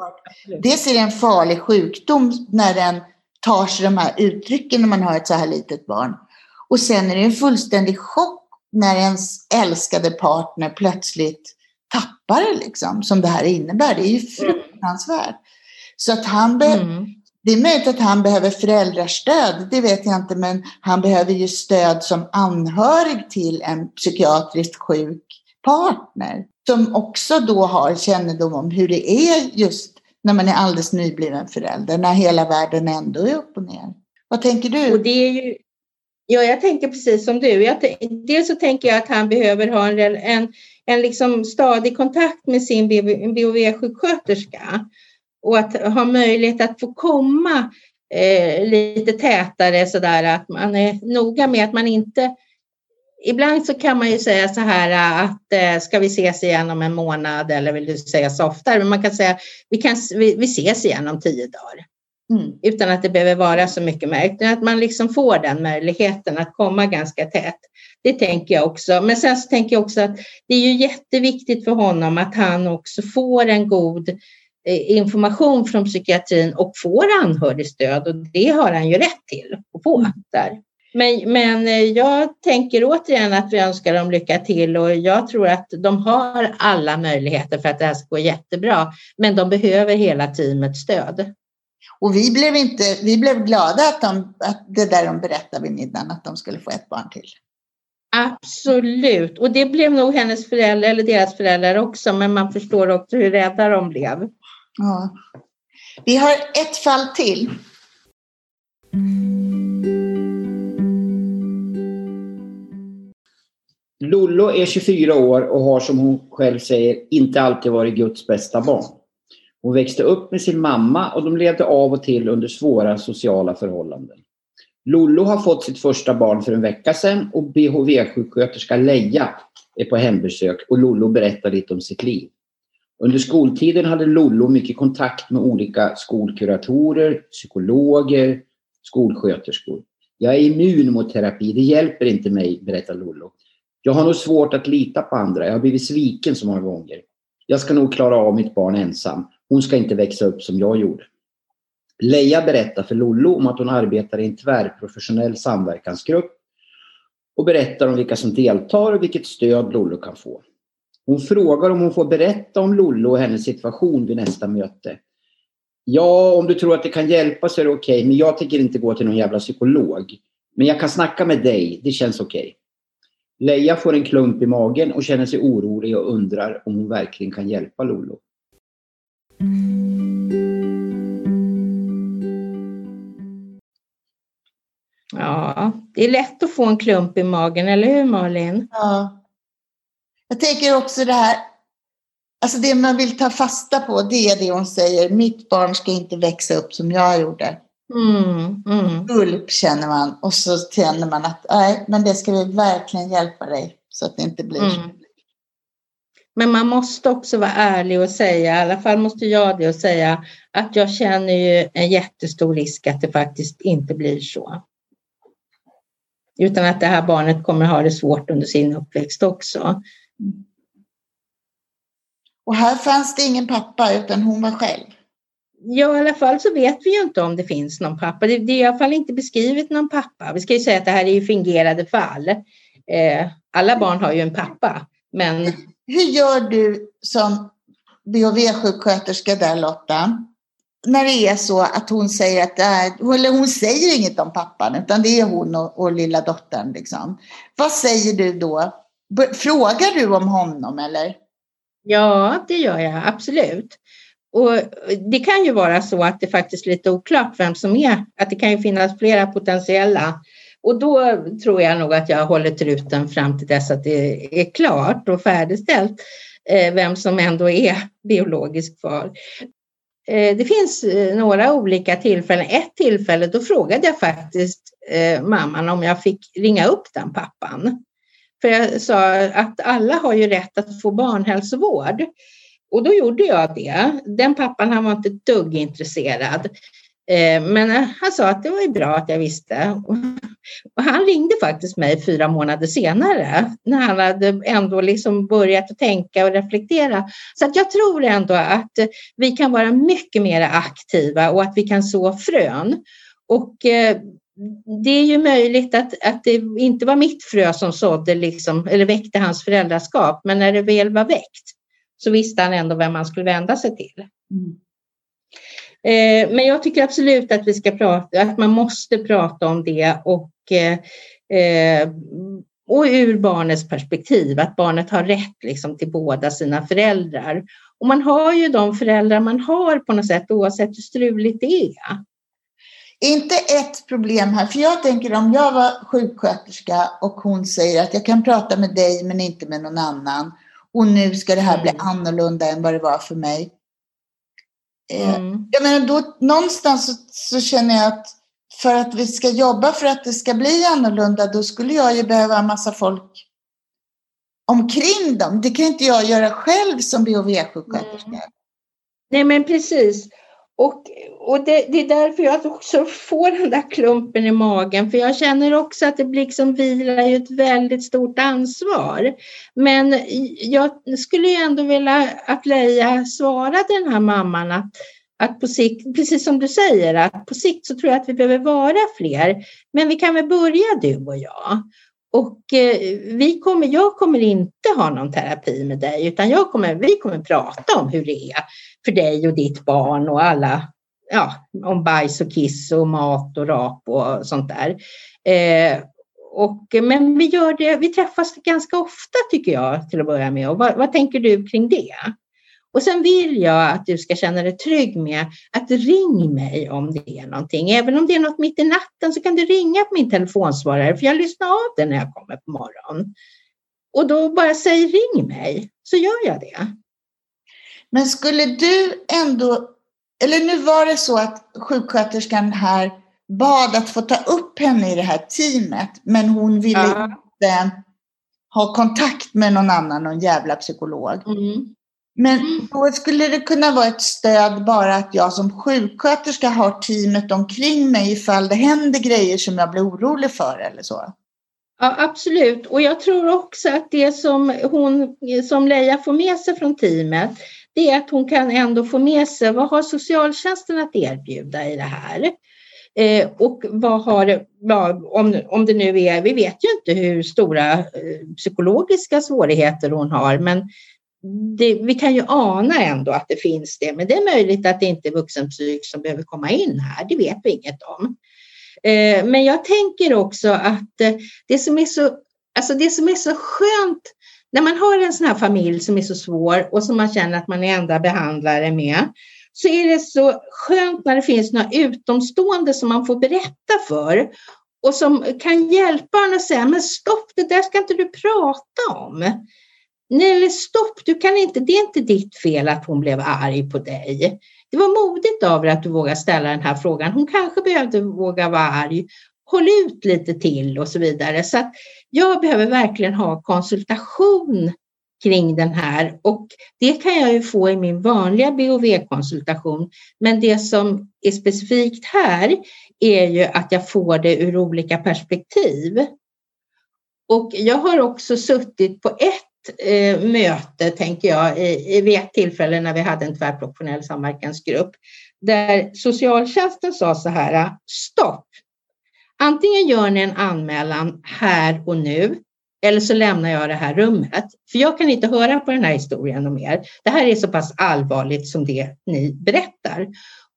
Ja, Dels är det en farlig sjukdom när den tar sig de här uttrycken när man har ett så här litet barn. Och sen är det en fullständig chock när ens älskade partner plötsligt tappar det liksom, som det här innebär. Det är ju fruktansvärt. Så att han mm. Det är möjligt att han behöver föräldrastöd, det vet jag inte, men han behöver ju stöd som anhörig till en psykiatriskt sjuk partner som också då har kännedom om hur det är just när man är alldeles nybliven förälder, när hela världen ändå är upp och ner. Vad tänker du? Och det är ju, ja, jag tänker precis som du. Jag, dels så tänker jag att han behöver ha en, en, en liksom stadig kontakt med sin BHV-sjuksköterska och att ha möjlighet att få komma eh, lite tätare så där att man är noga med att man inte Ibland så kan man ju säga så här att eh, ska vi ses igen om en månad eller vill du säga så oftare? Men man kan säga vi, kan, vi, vi ses igen om tio dagar. Mm. Utan att det behöver vara så mycket märkt. Att man liksom får den möjligheten att komma ganska tätt. Det tänker jag också. Men sen så tänker jag också att det är ju jätteviktigt för honom att han också får en god eh, information från psykiatrin och får anhörigstöd och det har han ju rätt till att få mm. där. Men, men eh, jag tänker återigen att vi önskar dem lycka till och jag tror att de har alla möjligheter för att det här ska gå jättebra. Men de behöver hela teamets stöd. Och vi blev, inte, vi blev glada att, de, att det där de berättade vid middagen, att de skulle få ett barn till. Absolut, och det blev nog hennes föräldrar eller deras föräldrar också, men man förstår också hur rädda de blev. Ja. Vi har ett fall till. Lollo är 24 år och har som hon själv säger inte alltid varit Guds bästa barn. Hon växte upp med sin mamma och de levde av och till under svåra sociala förhållanden. Lollo har fått sitt första barn för en vecka sedan och BHV-sjuksköterska Leja är på hembesök och Lollo berättar lite om sitt liv. Under skoltiden hade Lollo mycket kontakt med olika skolkuratorer, psykologer, skolsköterskor. Jag är immun mot terapi, det hjälper inte mig, berättar Lollo. Jag har nog svårt att lita på andra. Jag har blivit sviken så många gånger. Jag ska nog klara av mitt barn ensam. Hon ska inte växa upp som jag gjorde. Leia berättar för Lollo om att hon arbetar i en tvärprofessionell samverkansgrupp och berättar om vilka som deltar och vilket stöd Lollo kan få. Hon frågar om hon får berätta om Lollo och hennes situation vid nästa möte. Ja, om du tror att det kan hjälpa så är det okej, okay, men jag tänker inte gå till någon jävla psykolog. Men jag kan snacka med dig, det känns okej. Okay. Leia får en klump i magen och känner sig orolig och undrar om hon verkligen kan hjälpa Lollo. Ja, det är lätt att få en klump i magen, eller hur Malin? Ja. Jag tänker också det här, alltså det man vill ta fasta på det är det hon säger, mitt barn ska inte växa upp som jag gjorde. Mm, mm. Gulp känner man och så känner man att nej, men det ska vi verkligen hjälpa dig så att det inte blir mm. Men man måste också vara ärlig och säga, i alla fall måste jag det och säga att jag känner ju en jättestor risk att det faktiskt inte blir så. Utan att det här barnet kommer ha det svårt under sin uppväxt också. Och här fanns det ingen pappa utan hon var själv? Ja, i alla fall så vet vi ju inte om det finns någon pappa. Det, det är i alla fall inte beskrivet någon pappa. Vi ska ju säga att det här är ju fingerade fall. Eh, alla barn har ju en pappa, men... Hur gör du som BHV-sjuksköterska där Lotta? När det är så att hon säger att är, eller hon säger inget om pappan utan det är hon och, och lilla dottern liksom. Vad säger du då? Frågar du om honom eller? Ja, det gör jag absolut. Och det kan ju vara så att det faktiskt är lite oklart vem som är, att det kan ju finnas flera potentiella. Och då tror jag nog att jag håller truten fram till dess att det är klart och färdigställt eh, vem som ändå är biologisk far. Eh, det finns eh, några olika tillfällen. Ett tillfälle då frågade jag faktiskt mamman om jag fick ringa upp den pappan. För jag sa att alla har ju rätt att få barnhälsovård. Och då gjorde jag det. Den pappan han var inte ett dugg intresserad. Eh, men han sa att det var bra att jag visste. Och han ringde faktiskt mig fyra månader senare när han hade ändå liksom börjat tänka och reflektera. Så att jag tror ändå att vi kan vara mycket mer aktiva och att vi kan så frön. Och eh, det är ju möjligt att, att det inte var mitt frö som sådde liksom, eller väckte hans föräldraskap, men när det väl var väckt så visste han ändå vem man skulle vända sig till. Mm. Eh, men jag tycker absolut att vi ska prata, att man måste prata om det och, eh, och ur barnets perspektiv, att barnet har rätt liksom till båda sina föräldrar. Och man har ju de föräldrar man har på något sätt oavsett hur struligt det är. Inte ett problem här, för jag tänker om jag var sjuksköterska och hon säger att jag kan prata med dig men inte med någon annan och nu ska det här bli mm. annorlunda än vad det var för mig. Eh, mm. Jag menar, då, någonstans så, så, känner jag att för att vi ska jobba för att det ska bli annorlunda, då skulle jag ju behöva en massa folk omkring dem. Det kan inte jag göra själv som BHV-sjuksköterska. Mm. Nej, men precis. Och, och det, det, är därför jag också får den där klumpen i magen, för jag känner också att det liksom vilar ju ett väldigt stort ansvar. Men jag skulle ju ändå vilja att Leia svarade den här mamman att, att på sikt, precis som du säger, att på sikt så tror jag att vi behöver vara fler. Men vi kan väl börja du och jag. Och eh, vi kommer, jag kommer inte ha någon terapi med dig, utan jag kommer, vi kommer prata om hur det är för dig och ditt barn och alla, ja, om bajs och kiss och mat och rap och sånt där. Eh, och, men vi gör det, vi träffas ganska ofta tycker jag till att börja med. Och vad, vad tänker du kring det? Och sen vill jag att du ska känna dig trygg med att ring mig om det är någonting. Även om det är något mitt i natten så kan du ringa på min telefonsvarare för jag lyssnar av den när jag kommer på morgonen. Och då bara säg ring mig så gör jag det. Men skulle du ändå, eller nu var det så att sjuksköterskan här bad att få ta upp henne i det här teamet, men hon ville ja. inte ha kontakt med någon annan, någon jävla psykolog. Mm. Men mm. då skulle det kunna vara ett stöd bara att jag som sjuksköterska har teamet omkring mig ifall det händer grejer som jag blir orolig för eller så. Ja, absolut. Och jag tror också att det som, hon, som Leia får med sig från teamet, det är att hon kan ändå få med sig vad har socialtjänsten att erbjuda i det här? Eh, och vad har, ja, om, om det nu är, vi vet ju inte hur stora eh, psykologiska svårigheter hon har, men det, vi kan ju ana ändå att det finns det, men det är möjligt att det inte är vuxenpsyk som behöver komma in här, det vet vi inget om. Eh, men jag tänker också att eh, det som är så, alltså det som är så skönt när man har en sån här familj som är så svår och som man känner att man är enda behandlare med, så är det så skönt när det finns några utomstående som man får berätta för och som kan hjälpa en att säga, men stopp, det där ska inte du prata om. Nej, eller stopp, du kan inte, det är inte ditt fel att hon blev arg på dig. Det var modigt av dig att du vågade ställa den här frågan. Hon kanske behövde våga vara arg. Håll ut lite till och så vidare. Så att jag behöver verkligen ha konsultation kring den här och det kan jag ju få i min vanliga BOV-konsultation. Men det som är specifikt här är ju att jag får det ur olika perspektiv. Och jag har också suttit på ett eh, möte, tänker jag, i, vid ett tillfälle när vi hade en tvärprofessionell samverkansgrupp, där socialtjänsten sa så här, stopp! Antingen gör ni en anmälan här och nu eller så lämnar jag det här rummet. För jag kan inte höra på den här historien mer. Det här är så pass allvarligt som det ni berättar.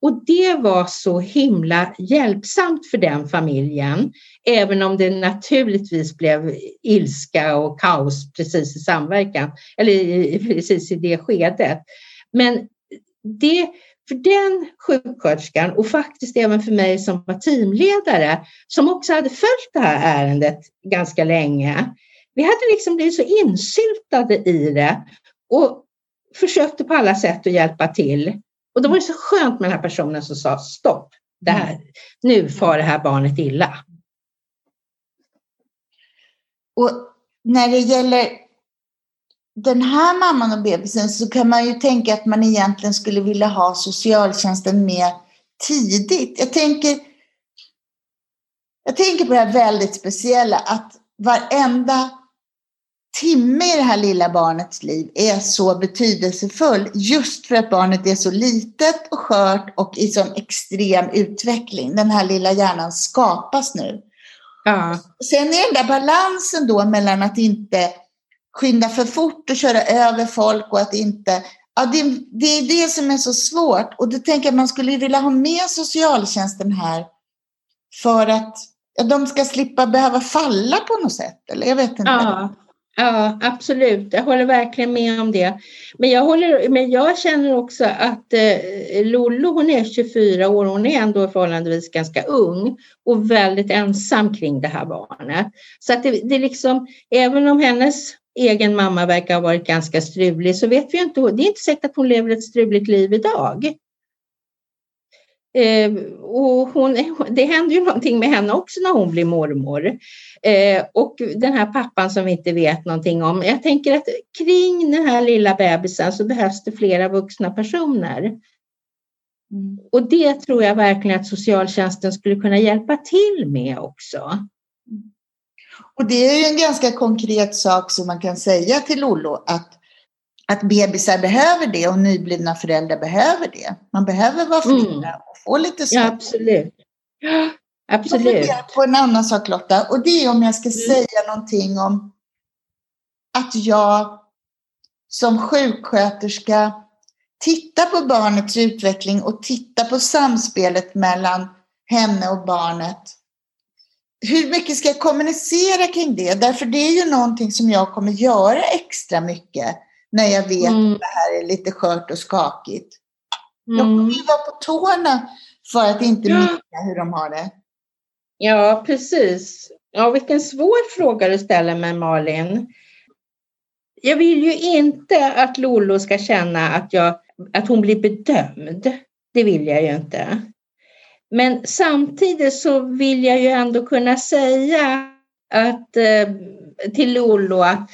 Och det var så himla hjälpsamt för den familjen, även om det naturligtvis blev ilska och kaos precis i samverkan, eller precis i det skedet. Men det, för den sjuksköterskan och faktiskt även för mig som var teamledare, som också hade följt det här ärendet ganska länge, vi hade liksom blivit så insyltade i det och försökte på alla sätt att hjälpa till. Och då var det så skönt med den här personen som sa stopp, det här, nu far det här barnet illa. Och när det gäller den här mamman och bebisen så kan man ju tänka att man egentligen skulle vilja ha socialtjänsten med tidigt. Jag tänker, jag tänker på det här väldigt speciella att varenda timme i det här lilla barnets liv är så betydelsefull just för att barnet är så litet och skört och i sån extrem utveckling. Den här lilla hjärnan skapas nu. Ja. Sen är den där balansen då mellan att inte skynda för fort och köra över folk och att inte... Ja, det, det är det som är så svårt. Och då tänker jag att man skulle vilja ha med socialtjänsten här för att ja, de ska slippa behöva falla på något sätt. Eller jag vet inte. Ja. Ja, absolut. Jag håller verkligen med om det. Men jag, håller, men jag känner också att eh, Lollo, hon är 24 år, hon är ändå förhållandevis ganska ung och väldigt ensam kring det här barnet. Så att det, det liksom, även om hennes egen mamma verkar ha varit ganska strulig så vet vi inte, det är inte säkert att hon lever ett struligt liv idag. Eh, och hon, det händer ju någonting med henne också när hon blir mormor. Eh, och den här pappan som vi inte vet någonting om. Jag tänker att kring den här lilla bebisen så behövs det flera vuxna personer. Mm. Och det tror jag verkligen att socialtjänsten skulle kunna hjälpa till med också. Och det är ju en ganska konkret sak som man kan säga till Lollo att att bebisar behöver det och nyblivna föräldrar behöver det. Man behöver vara flera mm. och få lite stöd. Ja, absolut. Ja, absolut. Jag på en annan sak Lotta och det är om jag ska mm. säga någonting om att jag som sjuksköterska tittar på barnets utveckling och tittar på samspelet mellan henne och barnet. Hur mycket ska jag kommunicera kring det? Därför det är ju någonting som jag kommer göra extra mycket när jag vet mm. att det här är lite skört och skakigt. Mm. Jag kommer ju vara på tårna för att inte ja. missa hur de har det. Ja, precis. Ja, vilken svår fråga du ställer mig, Malin. Jag vill ju inte att Lollo ska känna att, jag, att hon blir bedömd. Det vill jag ju inte. Men samtidigt så vill jag ju ändå kunna säga att, eh, till Lollo att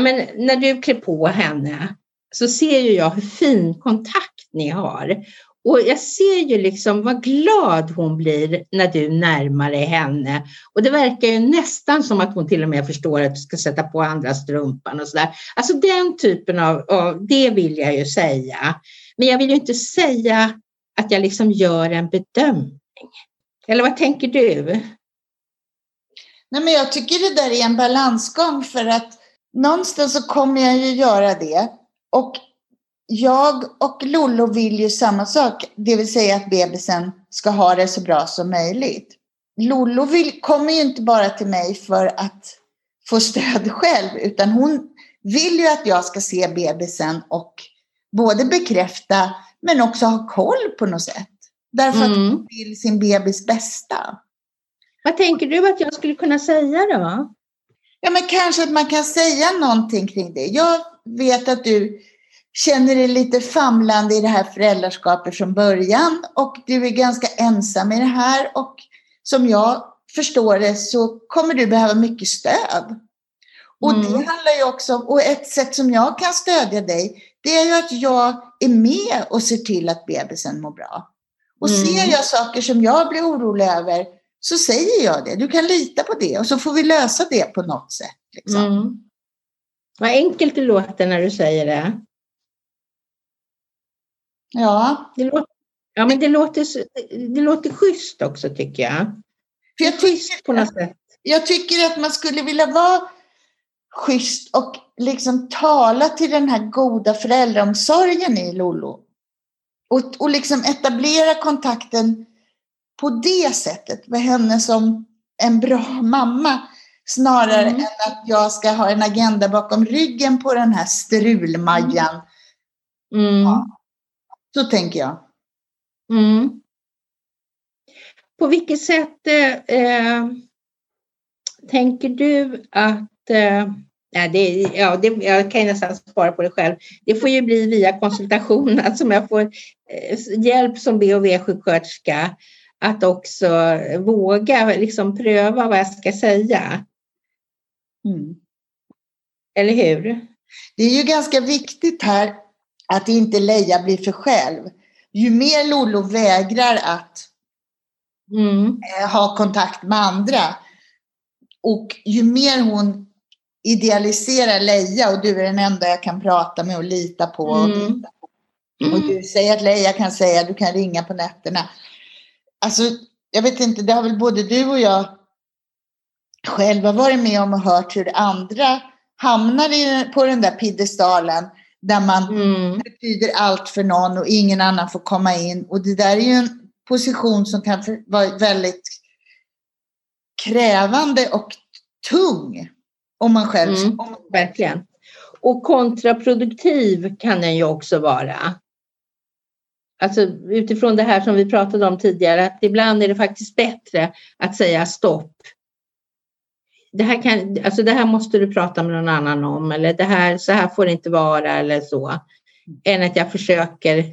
men, när du klär på henne så ser ju jag hur fin kontakt ni har. Och jag ser ju liksom vad glad hon blir när du närmar dig henne. Och det verkar ju nästan som att hon till och med förstår att du ska sätta på andra strumpan och sådär. Alltså den typen av, av, det vill jag ju säga. Men jag vill ju inte säga att jag liksom gör en bedömning. Eller vad tänker du? Nej, men jag tycker det där är en balansgång för att någonstans så kommer jag ju göra det. Och jag och Lollo vill ju samma sak, det vill säga att bebisen ska ha det så bra som möjligt. Lollo vill, kommer ju inte bara till mig för att få stöd själv, utan hon vill ju att jag ska se bebisen och både bekräfta men också ha koll på något sätt. Därför mm. att hon vill sin bebis bästa. Vad tänker du att jag skulle kunna säga då? Ja, men kanske att man kan säga någonting kring det. Jag vet att du känner dig lite famlande i det här föräldraskapet från början och du är ganska ensam i det här och som jag förstår det så kommer du behöva mycket stöd. Och mm. det handlar ju också om, och ett sätt som jag kan stödja dig, det är ju att jag är med och ser till att bebisen mår bra. Och mm. ser jag saker som jag blir orolig över så säger jag det. Du kan lita på det och så får vi lösa det på något sätt. Liksom. Mm. Vad enkelt det låter när du säger det. Ja. Det låter, ja, men det låter, det låter schysst också tycker jag. För jag, tycker, på något sätt. jag tycker att man skulle vilja vara schysst och liksom tala till den här goda föräldraomsorgen i Lollo. Och, och liksom etablera kontakten på det sättet med henne som en bra mamma. Snarare mm. än att jag ska ha en agenda bakom ryggen på den här strulmajan. Mm. Ja. Så tänker jag. Mm. På vilket sätt eh, tänker du att eh, Ja, det, ja, det, jag kan ju nästan svara på det själv. Det får ju bli via konsultation, alltså om jag får eh, hjälp som BHV-sjuksköterska att också våga liksom pröva vad jag ska säga. Mm. Eller hur? Det är ju ganska viktigt här att inte Leia blir för själv. Ju mer Lollo vägrar att mm. Eh, ha kontakt med andra och ju mer hon idealiserar Leia och du är den enda jag kan prata med och lita på. Och, mm. Mm. och du säger att Leia kan säga att du kan ringa på nätterna. Alltså, jag vet inte, det har väl både du och jag själva varit med om och hört hur andra hamnar i, på den där piedestalen där man mm. betyder allt för någon och ingen annan får komma in. Och det där är ju en position som kan vara väldigt krävande och tung. Om man själv... Mm, om verkligen. Och kontraproduktiv kan den ju också vara. Alltså utifrån det här som vi pratade om tidigare, att ibland är det faktiskt bättre att säga stopp. Det här, kan, alltså det här måste du prata med någon annan om eller det här, så här får det inte vara eller så. Än att jag försöker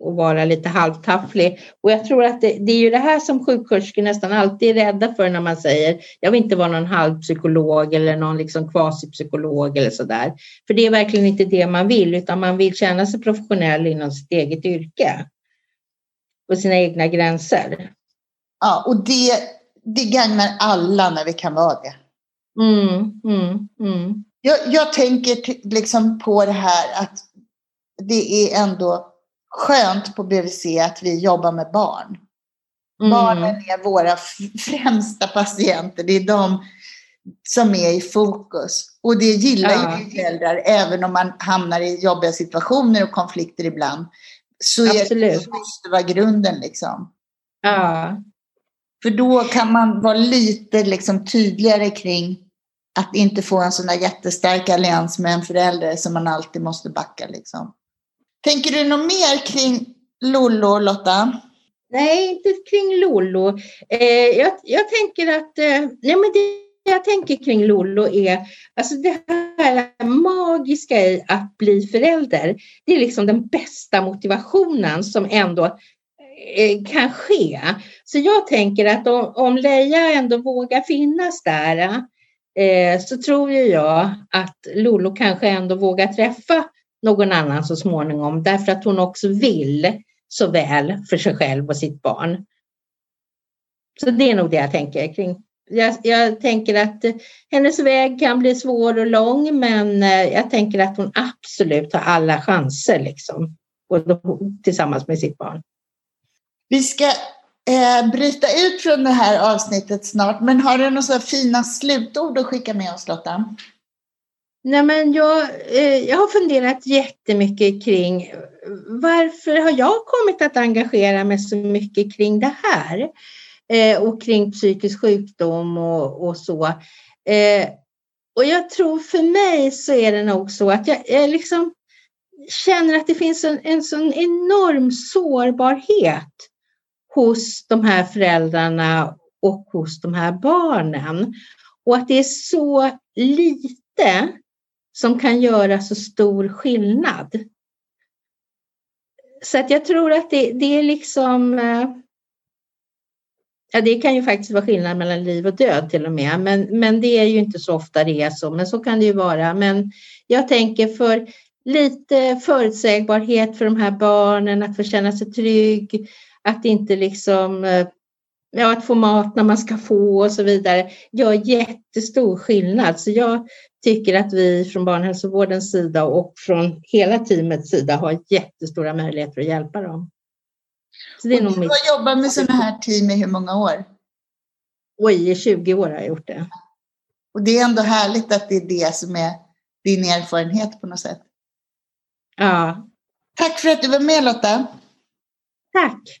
och vara lite halvtafflig. Och jag tror att det, det, är ju det här som sjuksköterskor nästan alltid är rädda för när man säger jag vill inte vara någon halvpsykolog eller någon liksom kvasipsykolog eller sådär. För det är verkligen inte det man vill utan man vill känna sig professionell inom sitt eget yrke och sina egna gränser. Ja, och det, det gagnar alla när vi kan vara det. Mm, mm, mm. Jag, jag tänker liksom på det här att det är ändå skönt på BVC att vi jobbar med barn. Mm. Barnen är våra främsta patienter. Det är de som är i fokus. Och det gillar ja. ju föräldrar, även om man hamnar i jobbiga situationer och konflikter ibland. Så är det måste vara grunden liksom. Ja. För då kan man vara lite liksom tydligare kring att inte få en sån där jättestark allians med en förälder som man alltid måste backa. Liksom. Tänker du något mer kring Lollo, Lotta? Nej, inte kring Lollo. Eh, jag, jag, tänker att eh, nej, men det jag tänker kring Lollo är alltså det här magiska i att bli förälder. Det är liksom den bästa motivationen som ändå eh, kan ske. Så jag tänker att om, om Leia ändå vågar finnas där eh, så tror jag att Lollo kanske ändå vågar träffa någon annan så småningom därför att hon också vill så väl för sig själv och sitt barn. Så det är nog det jag tänker kring. Jag, jag tänker att hennes väg kan bli svår och lång men eh, jag tänker att hon absolut har alla chanser liksom. tillsammans med sitt barn. Vi ska eh, bryta ut från det här avsnittet snart, men har du några fina slutord att skicka med oss Lotta? Nej, men jag, eh, jag har funderat jättemycket kring varför har jag kommit att engagera mig så mycket kring det här? Eh, och kring psykisk sjukdom och, och så. Eh, och jag tror för mig så är det nog så att jag, jag liksom känner att det finns en, en sån enorm sårbarhet hos de här föräldrarna och hos de här barnen. Och att det är så lite som kan göra så stor skillnad. Så att jag tror att det, det är liksom eh, Ja, det kan ju faktiskt vara skillnad mellan liv och död till och med, men, men det är ju inte så ofta det är så, men så kan det ju vara. Men jag tänker för lite förutsägbarhet för de här barnen, att få känna sig trygg, att inte liksom eh, ja, att få mat när man ska få och så vidare gör jättestor skillnad. Så jag tycker att vi från barnhälsovårdens sida och från hela teamets sida har jättestora möjligheter att hjälpa dem. Så det är och du har jobbat med sådana här team i hur många år? Oj, i 20 år har jag gjort det. Och det är ändå härligt att det är det som är din erfarenhet på något sätt. Ja. Tack för att du var med Lotta. Tack.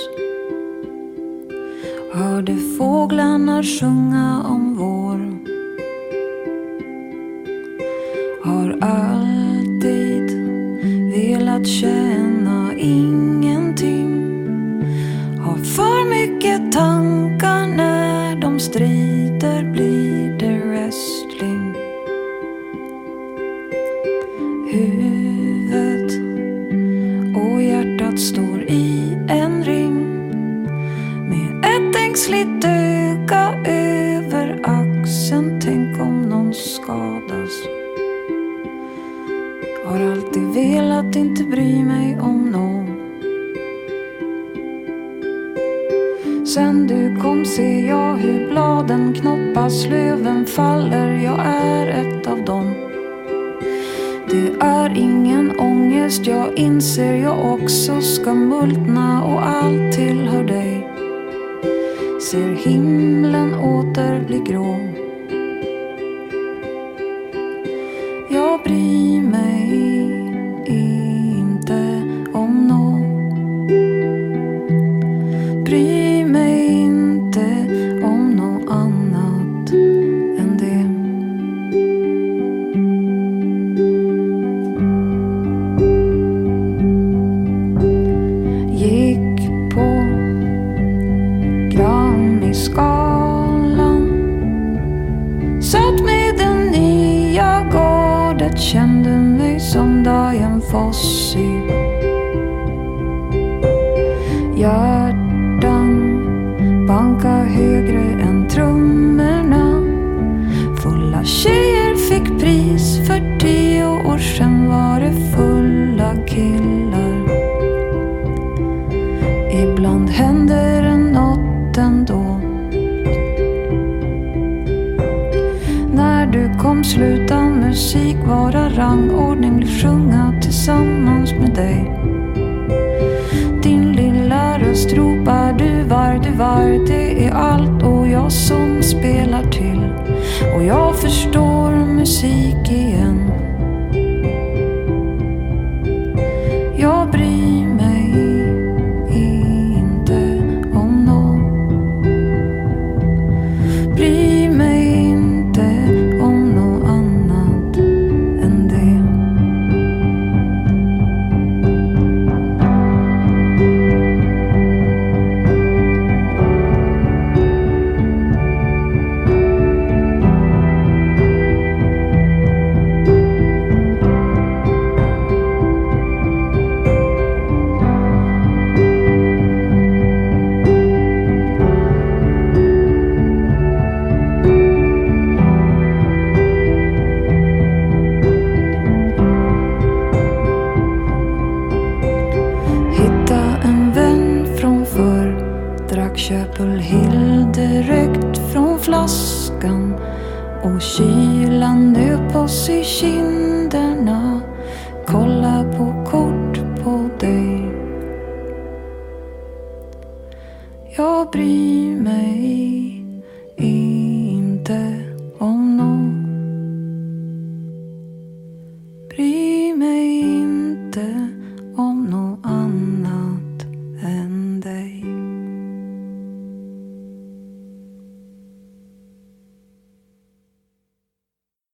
Hörde fåglarna sjunga om Ibland händer det något ändå. När du kom sluta musik vara rangordning Vill sjunga tillsammans med dig. Din lilla röst ropar du var, du var Det är allt och jag som spelar till. Och jag förstår musik igen.